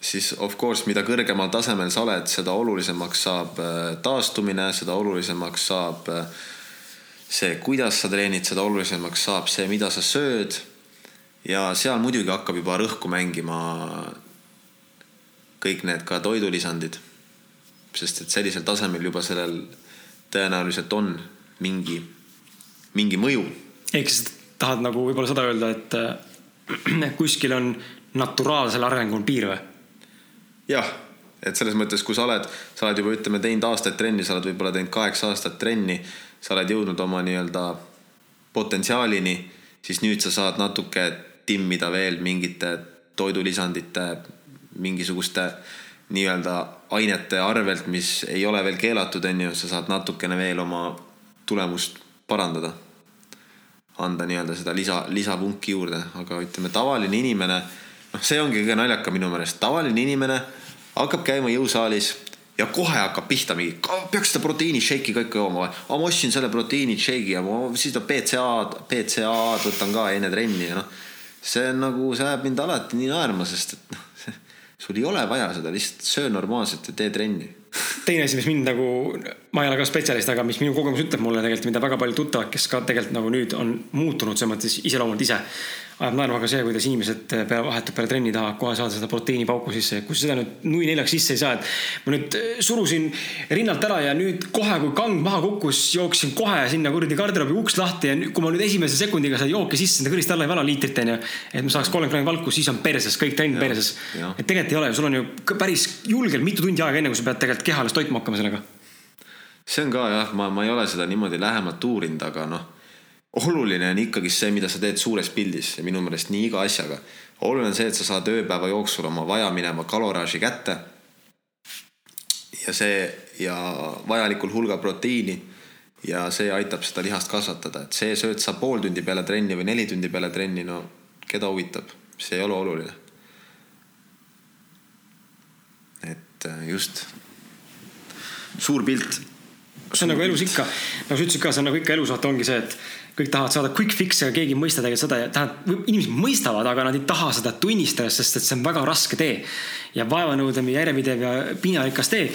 siis of course, mida kõrgemal tasemel sa oled, seda olulisemaks saab äh, taastumine, seda olulisemaks saab äh, see, kuidas sa treenid, seda olulisemaks saab see, mida sa sööd. ja seal muidugi hakkab juba rõhku mängima kõik need ka toidulisandid. sest et sellisel tasemel juba sellel tõenäoliselt on mingi, mingi mõju. ehk siis tahad nagu võib-olla seda öelda, et äh, *clears throat* kuskil on naturaalsel arengul piir või? Jah, et selles mõttes, kui sa oled, sa oled juba ütleme teinud aastaid trenni, sa oled võib-olla teinud kaheksa aastat trenni, sa oled jõudnud oma nii-öelda potentsiaalini, siis nüüd sa saad natuke timmida veel mingite toidulisandite, mingisuguste nii-öelda ainete arvelt, mis ei ole veel keelatud, on ju, sa saad natukene veel oma tulemust parandada. Anda nii-öelda seda lisa, lisapunki juurde, aga ütleme, tavaline inimene, noh, see ongi kõige naljakam minu meelest, tavaline inimene hakkab käima jõusaalis ja kohe hakkab pihta mingi, peaks seda proteiinishake'i ka ikka jooma või. aga ma ostsin selle proteiinishake'i ja ma siis ta BCA-d, BCA-d võtan ka enne trenni ja noh. see on nagu, see ajab mind alati nii naerma, sest et noh, sul ei ole vaja seda, lihtsalt söö normaalselt ja tee trenni teine asi, mis mind nagu, ma ei ole ka spetsialist, aga mis minu kogemus ütleb mulle tegelikult, mida väga paljud tuttavad, kes ka tegelikult nagu nüüd on muutunud selles mõttes iseloomult ise ajab naerma ka see, kuidas inimesed peale vahetult peale trenni tahavad kohe saada seda proteiinipauku sisse. kui seda nüüd nui neljaks sisse ei saa, et ma nüüd äh, surusin rinnalt ära ja nüüd kohe, kui kang maha kukkus, jooksin kohe sinna kuradi garderoobi uks lahti ja kui ma nüüd esimese sekundiga seda jooki sisse sinna kõrist alla ei vala liitrit onju. et ma saaks kolmkümmend grammi valku, siis on perses, kõik trenn perses. et tegelikult ei ole, sul on ju päris julgelt mitu tundi aega, enne kui sa pead tegelikult keha alles toitma hakkama sellega. see on ka jah, ma, ma ei ole seda niimoodi lähemalt uurinud, aga noh oluline on ikkagi see, mida sa teed suures pildis ja minu meelest nii iga asjaga. oluline on see, et sa saad ööpäeva jooksul oma vajamineva kaloraaži kätte. ja see ja vajalikul hulgal proteiini ja see aitab seda lihast kasvatada, et see sööd sa pool tundi peale trenni või neli tundi peale trenni, no keda huvitab, see ei ole oluline. et äh, just suur pilt. see on nagu elus ikka, nagu sa ütlesid ka, see on nagu ikka elus vaata ongi see, et kõik tahavad saada quick fix'e, aga keegi ei mõista tegelikult seda ja tähendab, inimesed mõistavad, aga nad ei taha seda tunnistada, sest et see on väga raske tee. ja vaevanõudev ja järjepidev ja piinarikas tee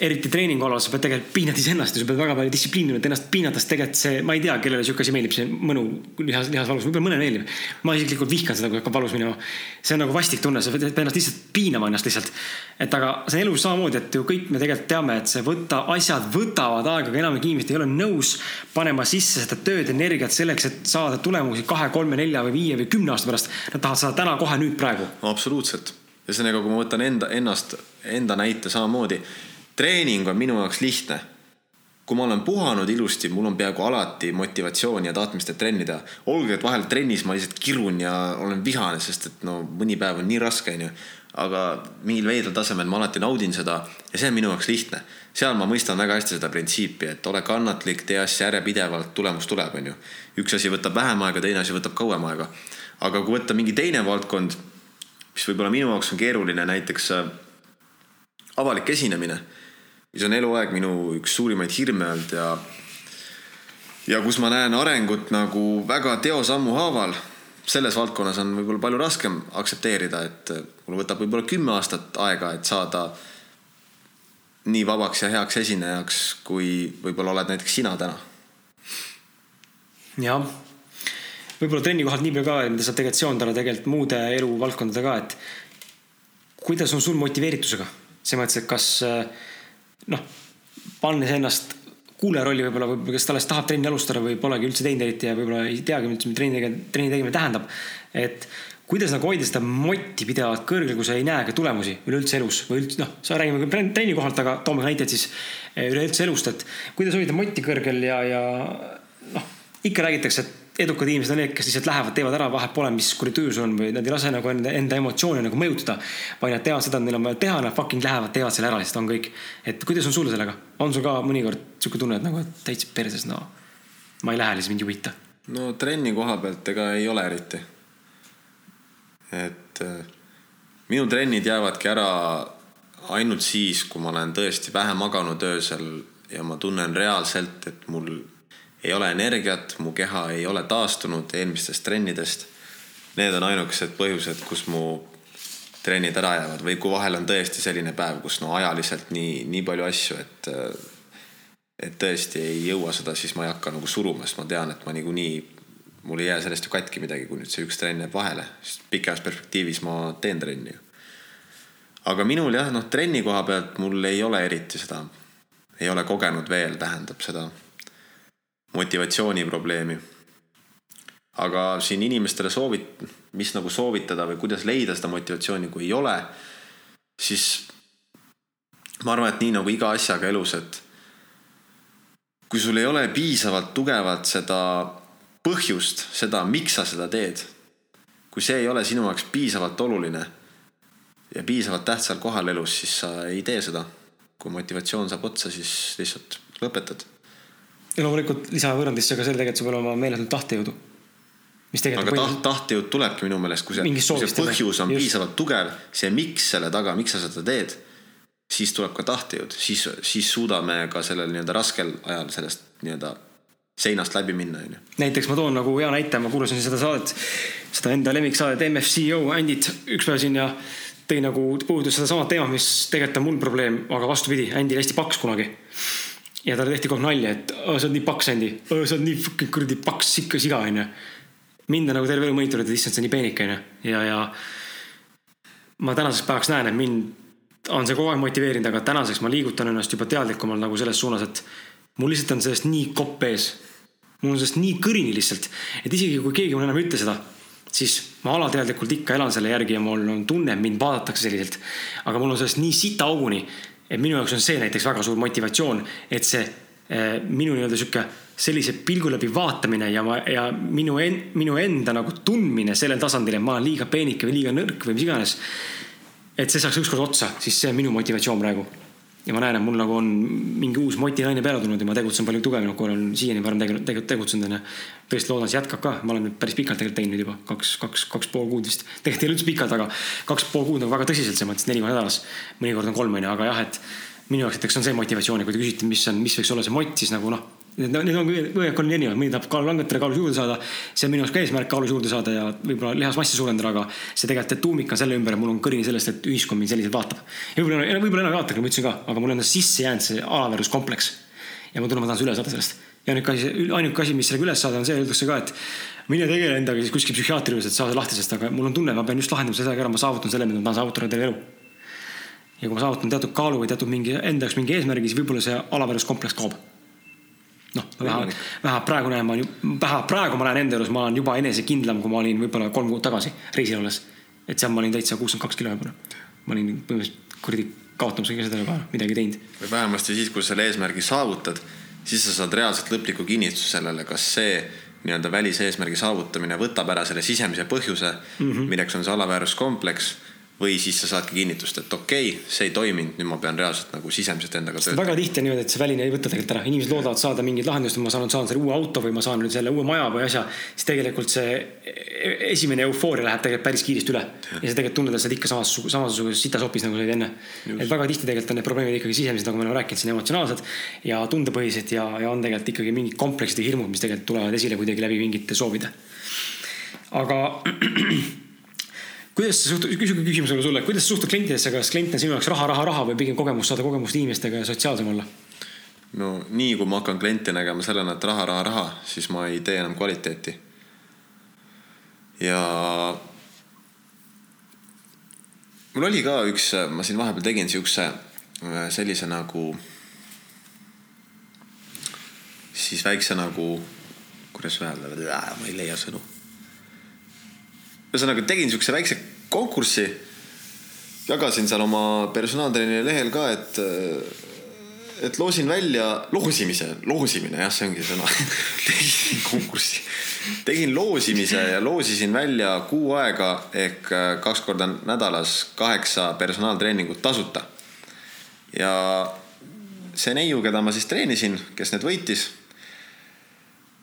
eriti treeningu alal, sa pead tegelikult piinad iseennast ja sa pead väga palju distsipliini võtma ennast piinates, tegelikult see, ma ei tea, kellele sihuke asi meeldib, see mõnu lihas, lihas valus, võib-olla mõnele meeldib. ma isiklikult vihkan seda, kui hakkab valus minema. see on nagu vastik tunne, sa pead ennast lihtsalt piinama ennast lihtsalt. et aga see on elus samamoodi, et ju kõik me tegelikult teame, et see võta, asjad võtavad aega, aga enamik inimesed ei ole nõus panema sisse seda tööd, energiat selleks, et saada tulemusi kahe, kolme, nelja või viie või kümne aasta pärast. Nad tahavad saada täna, kohe, nüüd, praegu. absoluutselt. ühesõnaga, kui ma võtan enda, ennast, enda näite samamoodi treening on minu jaoks lihtne. kui ma olen puhanud ilusti, mul on peaaegu alati motivatsiooni ja tahtmist, et trenni teha. olgugi, et vahel trennis ma lihtsalt kirun ja olen vihane, sest et no mõni päev on nii raske, onju. aga mingil veidral tasemel ma alati naudin seda ja see on minu jaoks lihtne. seal ma mõistan väga hästi seda printsiipi, et ole kannatlik, tee asja järjepidevalt, tulemus tuleb, onju. üks asi võtab vähem aega, teine asi võtab kauem aega. aga kui võtta mingi teine valdkond, mis võib-olla minu jaoks on keeruline, näiteks avalik esinemine, mis on eluaeg minu üks suurimaid hirme olnud ja ja kus ma näen arengut nagu väga teosammu haaval. selles valdkonnas on võib-olla palju raskem aktsepteerida, et mul võtab võib-olla kümme aastat aega, et saada nii vabaks ja heaks esinejaks, kui võib-olla oled näiteks sina täna. jah, võib-olla trenni kohalt nii palju ka, mida saab tegelikult seondada tegelikult muude eluvaldkondadega, et kuidas on sul motiveeritusega? selles mõttes, et kas noh, pannes ennast kuulaja rolli võib-olla, võib-olla kes alles tahab trenni alustada või polegi üldse teinud eriti ja võib-olla ei teagi üldse, mida trenni tegemine, trenni tegemine tähendab. et kuidas nagu hoida seda moti pidevalt kõrgel, kui sa ei näe ka tulemusi üleüldse elus või üldse noh, sa räägime küll trenni kohalt, aga toome näiteid siis eh, üleüldse elust, et kuidas hoida moti kõrgel ja, ja noh, ikka räägitakse, et edukad inimesed on need, kes lihtsalt lähevad, teevad ära, vahet pole, mis kuradi tuju sul on või nad ei lase nagu enda, enda emotsioone nagu mõjutada. vaid nad teavad seda, et neil on vaja teha, nad fucking lähevad, teevad selle ära, lihtsalt on kõik. et kuidas on sul sellega, on sul ka mõnikord sihuke tunne, et nagu et täitsa perses, no ma ei lähe, lihtsalt mind ei huvita? no trenni koha pealt ega ei ole eriti. et äh, minu trennid jäävadki ära ainult siis, kui ma olen tõesti vähe maganud öösel ja ma tunnen reaalselt, et mul ei ole energiat, mu keha ei ole taastunud eelmistest trennidest. Need on ainukesed põhjused, kus mu trennid ära jäävad või kui vahel on tõesti selline päev, kus no ajaliselt nii, nii palju asju, et et tõesti ei jõua seda, siis ma ei hakka nagu suruma, sest ma tean, et ma niikuinii, mul ei jää sellest ju katki midagi, kui nüüd see üks trenn jääb vahele, sest pikas perspektiivis ma teen trenni aga minul jah, noh, trenni koha pealt mul ei ole eriti seda, ei ole kogenud veel, tähendab seda motivatsiooniprobleemi. aga siin inimestele soovit-, mis nagu soovitada või kuidas leida seda motivatsiooni, kui ei ole, siis ma arvan, et nii nagu iga asjaga elus, et kui sul ei ole piisavalt tugevat seda põhjust, seda, miks sa seda teed, kui see ei ole sinu jaoks piisavalt oluline ja piisavalt tähtsal kohal elus, siis sa ei tee seda. kui motivatsioon saab otsa, siis lihtsalt lõpetad ja loomulikult lisavõrrandisse ka selle tegelikult peab olema meeletult tahtejõudu. mis tegelikult aga taht, tahtejõud tulebki minu meelest, kui see, kui see põhjus on just. piisavalt tugev, see miks selle taga, miks sa seda teed, siis tuleb ka tahtejõud, siis, siis suudame ka sellel nii-öelda raskel ajal sellest nii-öelda seinast läbi minna, onju. näiteks ma toon nagu hea näite, ma kuulasin seda saadet, seda enda lemmiksaadet MFCO Andit üks päev siin ja tõi nagu, puudutas sedasama teemat, mis tegelikult on mul probleem, aga vastupidi, Andy oli hästi paks kunagi ja talle tehti kogu aeg nalja, et sa oled nii paks, Andy, sa oled nii fucking kuradi paks ikka siga, onju. mind on nagu terve elu mõnitanud, et issand, sa nii peenike, onju. ja, ja ma tänaseks päevaks näen, et mind on see kogu aeg motiveerinud, aga tänaseks ma liigutan ennast juba teadlikumalt nagu selles suunas, et mul lihtsalt on sellest nii kopp ees. mul on sellest nii kõrini lihtsalt, et isegi kui keegi mulle enam ei ütle seda, siis ma alateadlikult ikka elan selle järgi ja mul on tunne, et mind vaadatakse selliselt. aga mul on sellest nii sita auguni et minu jaoks on see näiteks väga suur motivatsioon, et see eh, minu nii-öelda sihuke sellise pilgu läbi vaatamine ja ma ja minu en,, minu enda nagu tundmine sellel tasandil, et ma olen liiga peenike või liiga nõrk või mis iganes. et see saaks ükskord otsa, siis see on minu motivatsioon praegu ja ma näen, et mul nagu on mingi uus motinaine peale tulnud ja ma tegutsen palju tugevamalt, kui olen siiani varem tegelikult tegutsenud onju. tõesti loodan, see jätkab ka, ma olen nüüd päris pikalt tegelikult teinud juba kaks, kaks, kaks pool kuud vist. tegelikult ei ole üldse pikalt, aga kaks pool kuud on väga tõsiselt selles mõttes, neli korda nädalas. mõnikord on kolm onju, aga jah, et minu jaoks näiteks on see motivatsioon ja kui te küsite, mis on, mis võiks olla see mott, siis nagu noh Need, need on kõik on erinevad, mõni tahab kaalu langetada, kaalus juurde saada. see on minu jaoks ka eesmärk kaalus juurde saada ja võib-olla lihasmassi suurendada, aga see tegelikult, tuumik on selle ümber, et mul on kõrini sellest, et ühiskond mind selliselt vaatab. võib-olla, võib-olla enam ei vaatagi, ma ütlesin ka, aga mul on sisse jäänud see alaväärsuskompleks. ja ma tunnen, ma tahan üle saada sellest. ja ainuke asi, ainuke asi, mis sellega üles saada, on see, öeldakse ka, et mine tegele endaga siis kuskil psühhiaatri juures, et saada lahti sellest, aga mul on tunne, ma pean just lahendama sellega ära, ma saavutan selle, mida ma tahan saavutada terve elu ja kui ma saavutan teatud kaalu või teatud mingi enda jaoks mingi eesmärgi, siis võib-olla see alaväärsuskompleks kaob noh, vähemalt, vähemalt praegu näen ma, vähemalt praegu ma näen enda elus, ma olen juba enesekindlam, kui ma olin võib-olla kolm kuud tagasi reisil olles. et seal ma olin täitsa kuuskümmend kaks kilo võib-olla. ma olin põhimõtteliselt kuradi kaotamas kõige seda juba, midagi teinud. või vähemasti siis, kui selle eesmärgi saavutad, siis sa saad reaalselt lõpliku kinnituse sellele, kas see nii-öelda väliseesmärgi saavutamine võtab ära selle sisemise põhjuse mm, -hmm. milleks on see alaväärsuskompleks või siis sa saadki kinnitust, et okei okay,, see ei toiminud, nüüd ma pean reaalselt nagu sisemiselt endaga töötama. väga tihti on niimoodi, et see väline ei võta tegelikult ära, inimesed loodavad saada mingit lahendust, ma saan, saan selle uue auto või ma saan nüüd selle uue maja või asja. siis tegelikult see esimene eufooria läheb tegelikult päris kiiresti üle. ja sa tegelikult tunned, et sa oled ikka samas, samasuguses sitasopis, nagu sa olid enne. et väga tihti tegelikult on need probleemid ikkagi sisemised, nagu me oleme rääkinud siin, emotsionaalsed ja tundepõhised ja, ja on tegelikult ikkagi mingid kompleksid ja hirmud, mis tegelikult tulevad esile kuidagi läbi mingite soovide. aga *clears throat* kuidas sa suhtud, küsin küsimuse sulle, kuidas sa suhtud klientidesse, kas klient on sinu jaoks raha, raha, raha või pigem kogemus saada kogemust inimestega ja sotsiaalsem olla? no nii, kui ma hakkan kliente nägema sellena, et raha, raha, raha, siis ma ei tee enam kvaliteeti. ja mul oli ka üks, ma siin vahepeal tegin siukse sellise nagu, siis väikse nagu, kuidas öelda, ma ei leia sõnu ühesõnaga tegin siukse väikse konkurssi. jagasin seal oma personaaltreeneri lehel ka, et, et loosin välja loosimise, loosimine jah, see ongi sõna *laughs* tegin konkurssi, tegin loosimise ja loosisin välja kuu aega ehk kaks korda nädalas kaheksa personaaltreeningut tasuta. ja see neiu, keda ma siis treenisin, kes need võitis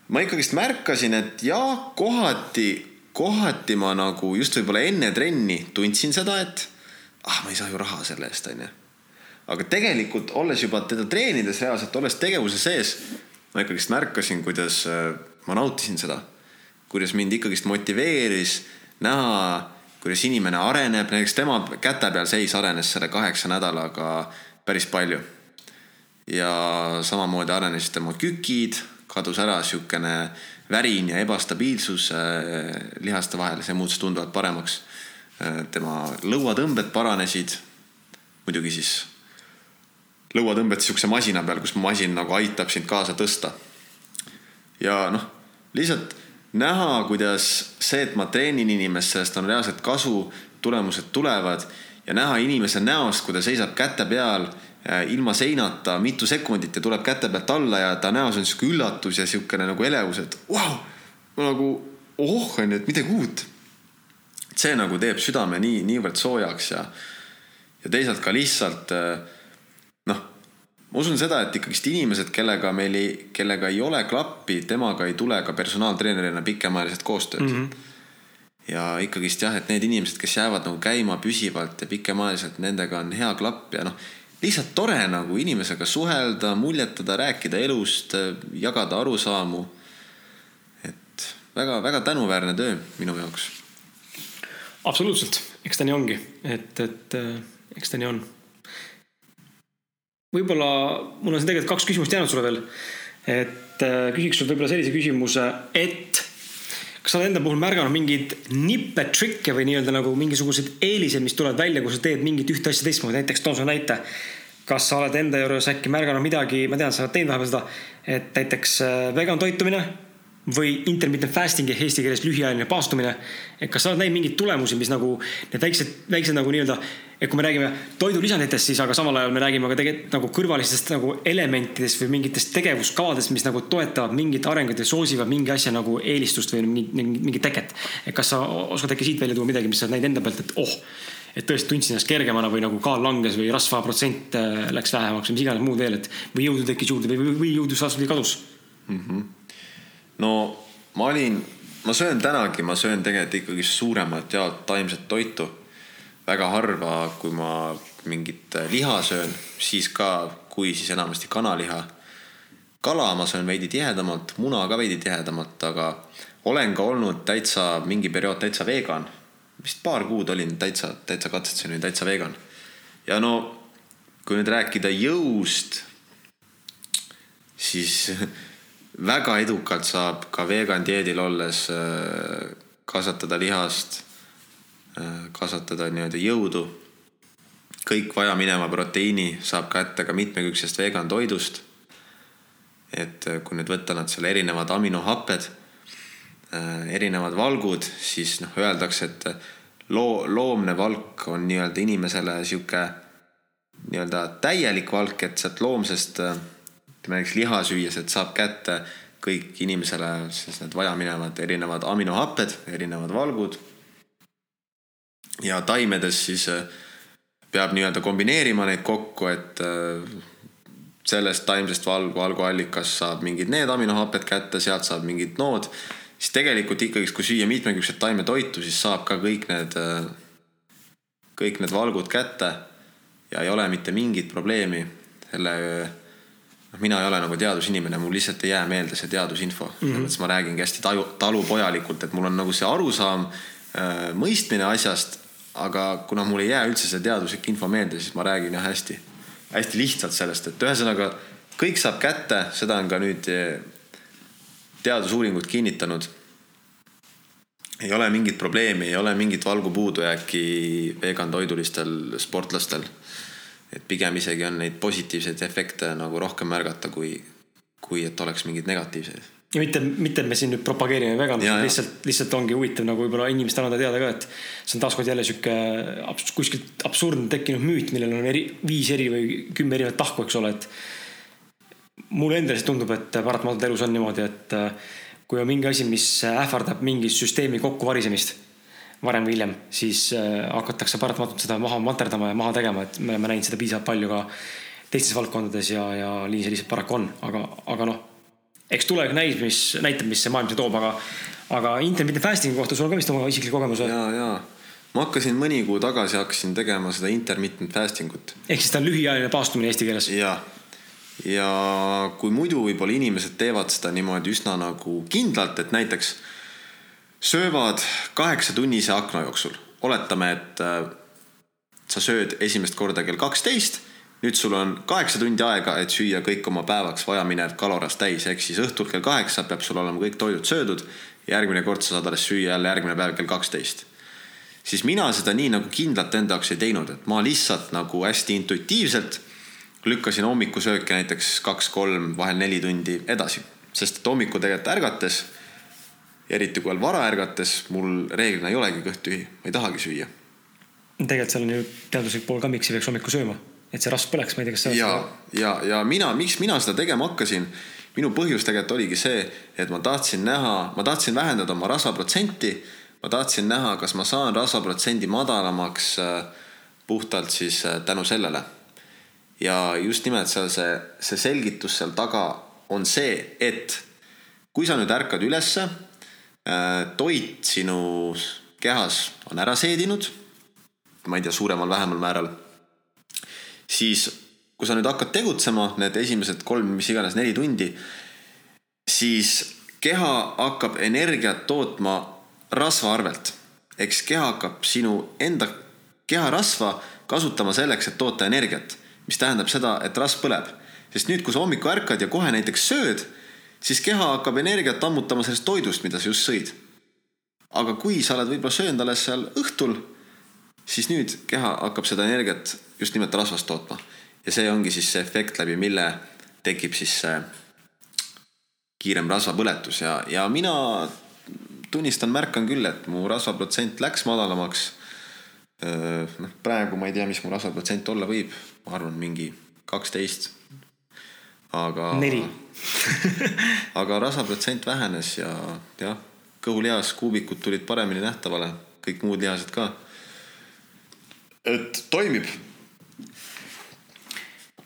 ma ikkagist märkasin, et jaa, kohati kohati ma nagu just võib-olla enne trenni tundsin seda, et ah, ma ei saa ju raha selle eest, onju. aga tegelikult, olles juba teda treenides reaalselt, olles tegevuse sees, ma ikkagist märkasin, kuidas äh, ma nautisin seda. kuidas mind ikkagist motiveeris näha, kuidas inimene areneb, näiteks tema käte peal seis arenes selle kaheksa nädalaga päris palju. ja samamoodi arenesid tema kükid, kadus ära siukene värin ja ebastabiilsus äh, lihaste vahel, see muutus tunduvalt paremaks. Äh, tema lõuatõmbed paranesid. muidugi siis lõuatõmbed siukse masina peal, kus masin nagu aitab sind kaasa tõsta. ja noh, lihtsalt näha, kuidas see, et ma treenin inimest, sellest on reaalselt kasu, tulemused tulevad ja näha inimese näost, kui ta seisab käte peal ilma seinata mitu sekundit ja tuleb käte pealt alla ja ta näos on sihuke üllatus ja siukene nagu elevus, et vau wow!, nagu oh, onju, et midagi uut. see nagu teeb südame nii, niivõrd soojaks ja, ja teisalt ka lihtsalt äh, noh, ma usun seda, et ikkagist inimesed, kellega meil ei, kellega ei ole klappi, temaga ei tule ka personaaltreenerina pikemaajaliselt koostööd mm. -hmm. ja ikkagist jah, et need inimesed, kes jäävad nagu käima püsivalt ja pikemaajaliselt, nendega on hea klapp ja noh lihtsalt tore nagu inimesega suhelda, muljetada, rääkida elust, jagada arusaamu. et väga-väga tänuväärne töö minu jaoks. absoluutselt, eks ta nii ongi, et, et eks ta nii on. võib-olla mul on siin tegelikult kaks küsimust jäänud sulle veel. et äh, küsiks sult võib-olla sellise küsimuse, et kas sa oled enda puhul märganud mingeid nippe, trikke või nii-öelda nagu mingisuguseid eeliseid, mis tulevad välja, kui sa teed mingit ühte asja teistmoodi, näiteks toon sulle näite. kas sa oled enda juures äkki märganud midagi, ma tean, sa oled teinud vahepeal seda, et näiteks äh, vegan toitumine või intermittent fasting ehk eesti keeles lühiajaline paastumine. et kas sa oled näinud mingeid tulemusi, mis nagu need väiksed, väiksed nagu nii-öelda, et kui me räägime toidulisanditest, siis aga samal ajal me räägime ka tegelikult nagu kõrvalistest nagu elementidest või mingitest tegevuskavadest, mis nagu toetavad mingit arengut või soosivad mingi asja nagu eelistust või mingit, mingit teket. et kas sa oskad äkki siit välja tuua midagi, mis sa oled näinud enda pealt, et oh, et tõesti tundsin ennast kergemana või nagu kaal langes või rasva protsent äh, läks vähemaks või mis iganes muud veel, et või jõudu tekkis juurde või, või jõudu vastupidi kadus mm. -hmm no ma olin, ma söön tänagi, ma söön tegelikult ikkagi suuremat jaolt taimset toitu. väga harva, kui ma mingit liha söön, siis ka, kui siis enamasti kanaliha. kala ma söön veidi tihedamalt, muna ka veidi tihedamalt, aga olen ka olnud täitsa mingi periood täitsa vegan. vist paar kuud olin täitsa, täitsa katsetasin, täitsa vegan. ja no kui nüüd rääkida jõust, siis *laughs* väga edukalt saab ka vegan dieedil olles äh, kasvatada lihast, äh, kasvatada nii-öelda jõudu. kõik vajamineva proteiini saab kätte ka mitmekülgsest vegan toidust. et äh, kui nüüd võtta nad selle erinevad aminohapped, erinevad valgud, siis noh, öeldakse, et loo, loomne valk on nii-öelda inimesele sihuke nii-öelda täielik valk, et sealt loomsest ütleme näiteks liha süües, et saab kätte kõik inimesele siis need vajaminevad erinevad aminohapped, erinevad valgud. ja taimedes siis äh, peab nii-öelda kombineerima neid kokku, et äh, sellest taimsest valgu, valguallikast saab mingid need aminohapped kätte, sealt saab mingid nood. siis tegelikult ikkagi, kui süüa mitmekülgset taimetoitu, siis saab ka kõik need, kõik need valgud kätte. ja ei ole mitte mingit probleemi selle noh, mina ei ole nagu teadusinimene, mul lihtsalt ei jää meelde see teadusinfo mm. -hmm. ma räägingi hästi taju, talupojalikult, et mul on nagu see arusaam äh,, mõistmine asjast, aga kuna mul ei jää üldse see teaduslik info meelde, siis ma räägin jah hästi, hästi lihtsalt sellest, et ühesõnaga kõik saab kätte, seda on ka nüüd eh, teadusuuringud kinnitanud. ei ole mingit probleemi, ei ole mingit valgu puudujääki vegan toidulistel sportlastel et pigem isegi on neid positiivseid efekte nagu rohkem märgata, kui, kui et oleks mingeid negatiivseid. ja mitte, mitte me siin nüüd propageerime veganlust, lihtsalt, lihtsalt ongi huvitav nagu võib-olla inimestele anda teada ka, et see on taaskord jälle sihuke abs, kuskilt absurdne tekkinud müüt, millel on eri, viis eri või kümme erinevat tahku, eks ole, et. mulle endale siis tundub, et paratamatult elus on niimoodi, et kui on mingi asi, mis ähvardab mingi süsteemi kokkuvarisemist varem või hiljem, siis äh, hakatakse paratamatult seda maha materdama ja maha tegema, et me oleme näinud seda piisavalt palju ka teistes valdkondades ja, ja nii see lihtsalt paraku on, aga, aga noh. eks tulevik näis, mis näitab, mis see maailm see toob, aga, aga intermittent fasting'i kohta sul on ka vist oma isiklik kogemus või? ja, ja ma hakkasin mõni kuu tagasi hakkasin tegema seda intermittent fasting ut. ehk siis ta on lühiajaline paastumine eesti keeles? ja, ja kui muidu võib-olla inimesed teevad seda niimoodi üsna nagu kindlalt, et näiteks söövad kaheksatunnise akna jooksul. oletame, et äh, sa sööd esimest korda kell kaksteist, nüüd sul on kaheksa tundi aega, et süüa kõik oma päevaks vajaminev kaloras täis, ehk siis õhtul kell kaheksa peab sul olema kõik toidud söödud. järgmine kord sa saad alles süüa jälle järgmine päev kell kaksteist. siis mina seda nii nagu kindlalt enda jaoks ei teinud, et ma lihtsalt nagu hästi intuitiivselt lükkasin hommikusööki näiteks kaks-kolm, vahel neli tundi edasi, sest et hommikul tegelikult ärgates ja eriti kui veel vara ärgates, mul reeglina ei olegi kõht tühi, ma ei tahagi süüa. tegelikult seal on ju teaduslik pool ka, miks ei peaks hommikul sööma, et see rasv põleks, ma ei tea, kas sa. ja, ja, ja mina, miks mina seda tegema hakkasin, minu põhjus tegelikult oligi see, et ma tahtsin näha, ma tahtsin vähendada oma rasvaprotsenti. ma tahtsin näha, kas ma saan rasvaprotsendi madalamaks äh, puhtalt siis äh, tänu sellele. ja just nimelt seal see, see selgitus seal taga on see, et kui sa nüüd ärkad ülesse toit sinu kehas on ära seedinud, ma ei tea, suuremal-vähemal määral, siis kui sa nüüd hakkad tegutsema need esimesed kolm, mis iganes neli tundi, siis keha hakkab energiat tootma rasva arvelt. eks keha hakkab sinu enda keharasva kasutama selleks, et toota energiat, mis tähendab seda, et rasv põleb. sest nüüd, kui sa hommikul ärkad ja kohe näiteks sööd siis keha hakkab energiat ammutama sellest toidust, mida sa just sõid. aga kui sa oled võib-olla söönud alles seal õhtul, siis nüüd keha hakkab seda energiat just nimelt rasvast tootma. ja see ongi siis see efekt, läbi mille tekib siis see kiirem rasvapõletus ja, ja mina tunnistan, märkan küll, et mu rasvaprotsent läks madalamaks. noh, praegu ma ei tea, mis mu rasvaprotsent olla võib, ma arvan, mingi kaksteist aga. neli *laughs* aga rasvaprotsent vähenes ja jah, kõhulihas kuubikud tulid paremini nähtavale, kõik muud lihased ka. et toimib.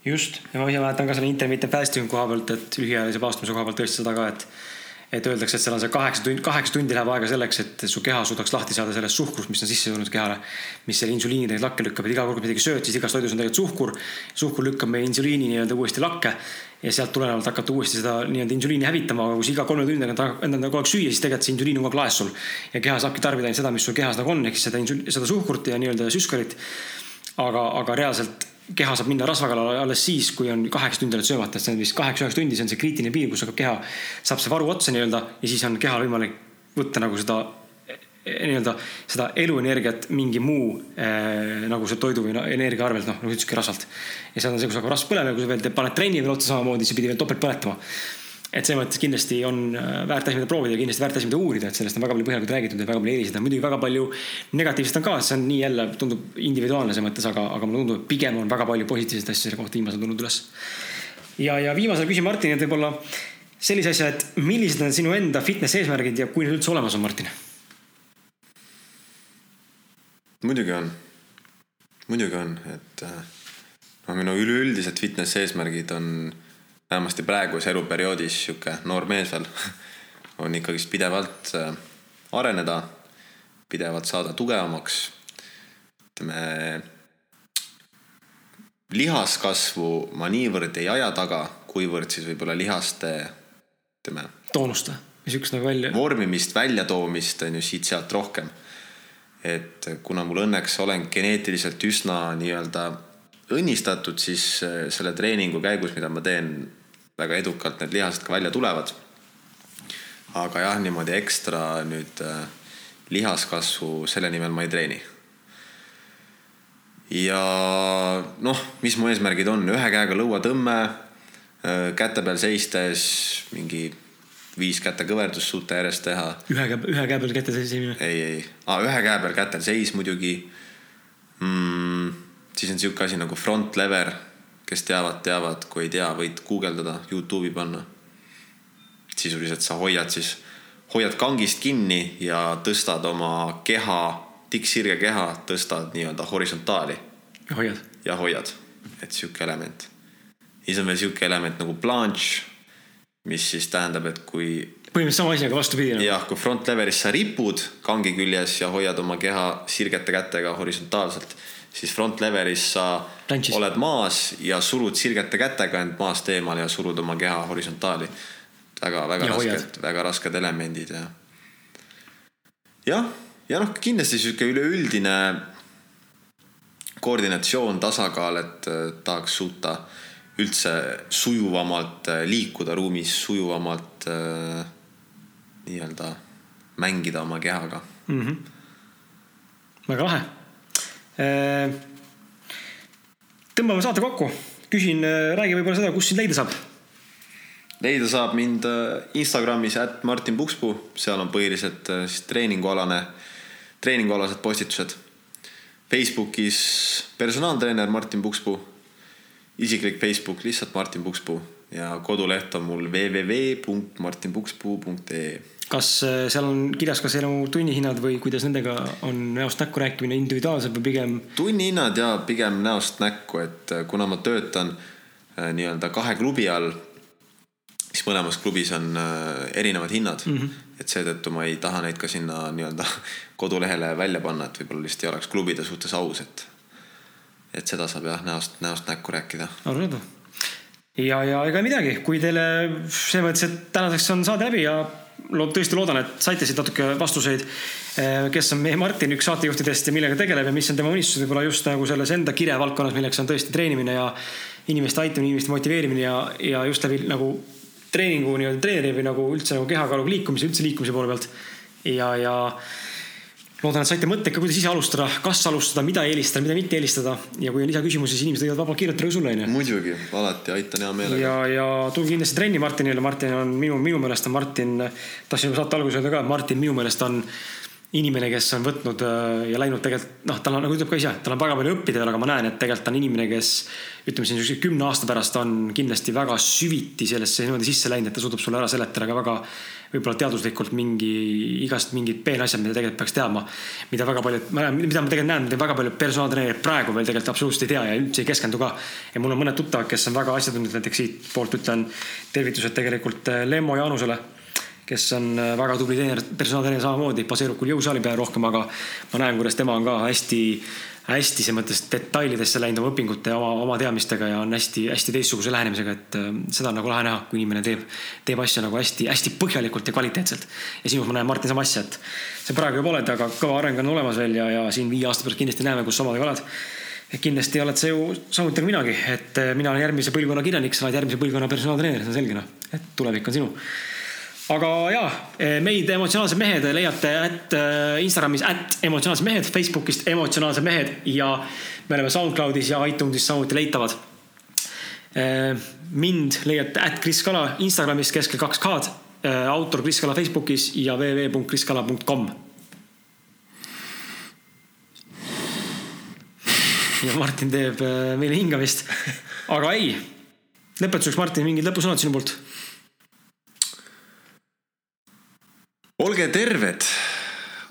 just ja ma ise mäletan ka selle intermittent fasting koha pealt, et lühiajalise paastumise koha pealt tõesti seda ka, et et öeldakse, et seal on see kaheksa tundi, kaheksa tundi läheb aega selleks, et su keha suudaks lahti saada sellest suhkrust, mis on sisse tulnud kehale. mis selle insuliini tegelikult lakke lükkab, et iga kord, kui midagi sööd, siis igas toidus on tegelikult suhkur. suhkur lükkab meie insuliini nii-öelda uuesti lakke ja sealt tulenevalt hakata uuesti seda nii-öelda insuliini hävitama, aga kui sa iga kolme tunni tagant endale kogu aeg süüa, siis tegelikult see insuliin on kogu aeg laes sul. ja keha saabki tarbida ainult seda, mis sul kehas nagu on, ehk siis seda insul-, seda suhkurt ja nii-öelda süskarit. aga, aga reaalselt keha saab minna rasva kallale alles siis, kui on kaheksa tundi oled söömata, et see on vist kaheksa-üheksa tundi, see on see kriitiline piir, kus hakkab keha, saab see varu otsa nii-öelda ja siis on kehal võimalik võtta nagu seda nii-öelda seda eluenergiat mingi muu äh, nagu see toidu või energia arvelt, noh nagu ütlesidki rasvalt. ja see on see, kus hakkab rasv põlema kui sa veel paned trenni veel otsa samamoodi, siis pidi veel topelt põletama. Et selles mõttes kindlasti on äh, väärt asi, mida proovida kindlasti väärt asi, mida uurida, et sellest on väga palju põhjalikult räägitud ja väga palju eeliseid on. muidugi väga palju negatiivset on ka, see on nii jälle tundub individuaalne selles mõttes, aga, aga mulle tundub, et pigem on väga palju positiivseid asju selle kohta viimasel tulnud üles. ja, ja viimasena küsin Martinilt võib-olla sellise asja, et millised on sinu enda fitness eesmärgid ja kui need üldse olemas on, Martin muidugi on, muidugi on, et äh, no minu üleüldised fitness eesmärgid on vähemasti praeguses eluperioodis sihuke noor mees veel *laughs* on ikkagist pidevalt äh, areneda, pidevalt saada tugevamaks. ütleme, lihaskasvu ma niivõrd ei aja taga, kuivõrd siis võib-olla lihaste, ütleme. toonuste, niisugust nagu välja. vormimist, väljatoomist on ju siit-sealt rohkem. et kuna mul õnneks olen geneetiliselt üsna nii-öelda õnnistatud, siis äh, selle treeningu käigus, mida ma teen, väga edukalt need lihased ka välja tulevad aga jah, niimoodi ekstra nüüd äh, lihaskasvu selle nimel ma ei treeni. ja noh, mis mu eesmärgid on, ühe käega lõuatõmme, äh, käte peal seistes mingi viis käte kõverdust suuta järjest teha. ühe käe, ühe käe peal käte seisimine? ei, ei ah,, ühe käe peal kätel seis muidugi mm,. siis on sihuke asi nagu front lever, kes teavad, teavad, kui ei tea, võid guugeldada, Youtube'i panna sisuliselt sa hoiad siis, hoiad kangist kinni ja tõstad oma keha, tikksirge keha, tõstad nii-öelda horisontaali. ja hoiad. ja hoiad, et sihuke element. siis on veel sihuke element nagu planche, mis siis tähendab, et kui. põhimõtteliselt sama asi, aga vastupidi no.. jah, kui front leveris sa ripud kangi küljes ja hoiad oma keha sirgete kätega horisontaalselt, siis front leveris sa Planchis. oled maas ja surud sirgete kätega end maast eemale ja surud oma keha horisontaali väga-väga rasked, väga rasked elemendid ja. jah, ja noh, kindlasti sihuke üleüldine koordinatsioon, tasakaal, et tahaks suuta üldse sujuvamalt äh, liikuda ruumis, sujuvamalt äh, nii-öelda mängida oma kehaga mm. -hmm. väga lahe äh,. Tõmbame saate kokku, küsin, äh, räägi võib-olla seda, kus sind leida saab. Leida saab mind äh, Instagramis, at Martin Pukspuu, seal on põhiliselt äh, siis treeningualane, treeningualased postitused. Facebookis personaaltreener Martin Pukspuu, isiklik Facebook lihtsalt Martin Pukspuu ja koduleht on mul www.martinpukspuu.ee kas äh, seal on kirjas ka sinu tunnihinnad või kuidas nendega on näost näkku rääkimine individuaalselt või pigem? tunnihinnad ja pigem näost näkku, et kuna ma töötan nii-öelda kahe klubi all siis mõlemas klubis on erinevad hinnad mm. -hmm. et seetõttu ma ei taha neid ka sinna nii-öelda *laughs* kodulehele välja panna, et võib-olla lihtsalt ei oleks klubide suhtes aus, et, et seda saab jah näost, näost näkku rääkida. arusaadav. ja, ja ega midagi, kui teile selles mõttes, et tänaseks on saade läbi ja tõesti loodan, et saite siit natuke vastuseid. Äh, kes on meie Martin, üks saatejuhtidest ja millega tegeleb ja mis on tema unistused võib-olla just nagu selles enda kirevaldkonnas, milleks on tõesti treenimine ja inimeste aitamine, inimeste motiveerimine ja, ja just läbi nagu treeningu nii-öelda treeneri või nagu üldse nagu kehakaaluga liikumise, üldse liikumise poole pealt. ja, ja loodan, et saite mõtteid ka, kuidas ise alustada, kas alustada, mida eelistada, mida mitte eelistada. ja kui on lisaküsimusi, siis inimesed võivad vabalt kirjutada sulle onju. muidugi, alati aitan hea meelega. ja, ja tulge kindlasti trenni Martinile, Martin on minu, minu meelest on Martin, tahtsin juba saate alguses öelda ka, et Martin minu meelest on inimene, kes on võtnud äh, ja läinud tegelikult noh, tal on nagu ütleb ka ise, tal on väga palju õppida veel, aga ma näen, et tegelikult ta on inimene, kes ütleme siin siukse kümne aasta pärast on kindlasti väga süviti sellesse niimoodi sisse läinud, et ta suudab sulle ära seletada ka väga võib-olla teaduslikult mingi, igast mingid peenasjad, mida tegelikult peaks teadma. mida väga paljud, mida ma tegelikult näen, mida väga paljud personaaltreenerid praegu veel tegelikult absoluutselt ei tea ja üldse ei keskendu ka. ja mul on mõned tuttavad, kes on väga asjatundlikud, näiteks siitpoolt ütlen tervitused tegelikult äh, Lemmo Jaanusele kes on äh, väga tubli treener, personaaltreener samamoodi, baseerub küll jõusaali peal rohkem, aga ma näen, kuidas tema on ka hästi, hästi selles mõttes detailidesse läinud oma õpingute ja oma, oma teadmistega ja on hästi-hästi teistsuguse lähenemisega, et äh, seda on nagu lahe näha, kui inimene teeb, teeb asju nagu hästi-hästi põhjalikult ja kvaliteetselt. ja sinus ma näen, Martin, sama asja, et sa praegu juba oled, aga kõva areng on olemas veel ja, ja siin viie aasta pärast kindlasti näeme, kus sa omadega oled kindlasti oled sa ju samuti nagu minagi, et äh, mina olen järgmise põlvkonna kirjanik, sa oled järgmise põlvkonna personaaltreener, see on selge noh, et tulevik on sinu aga jaa, meid emotsionaalsed mehed leiate at äh, Instagramis at emotsionaalsed mehed, Facebookist emotsionaalsed mehed ja me oleme SoundCloudis ja iTunesis samuti leitavad. Mind leiate at Kris Kala Instagramis keskel kaks K-d, autor Kris Kala Facebookis ja www.kriskala.com. ja Martin teeb meile hingamist, *laughs* aga ei, lõpetuseks Martin, mingid lõpusõnad sinu poolt olge terved,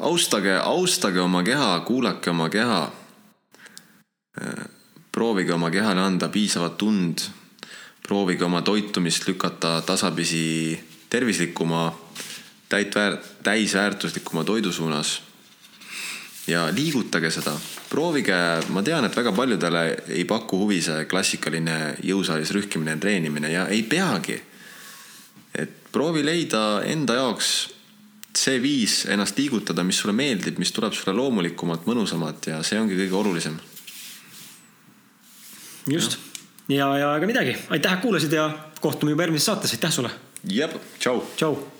austage, austage oma keha, kuulake oma keha. proovige oma kehale anda piisavat tund. proovige oma toitumist lükata tasapisi tervislikuma, täit väär-, täisväärtuslikuma toidu suunas. ja liigutage seda, proovige, ma tean, et väga paljudele ei paku huvi see klassikaline jõusaalis rühkimine ja treenimine ja ei peagi. et proovi leida enda jaoks see viis ennast liigutada, mis sulle meeldib, mis tuleb sulle loomulikumalt, mõnusamalt ja see ongi kõige olulisem. just ja, ja ega midagi, aitäh, et kuulasid ja kohtume juba järgmises saates, aitäh sulle. jep, tšau. tšau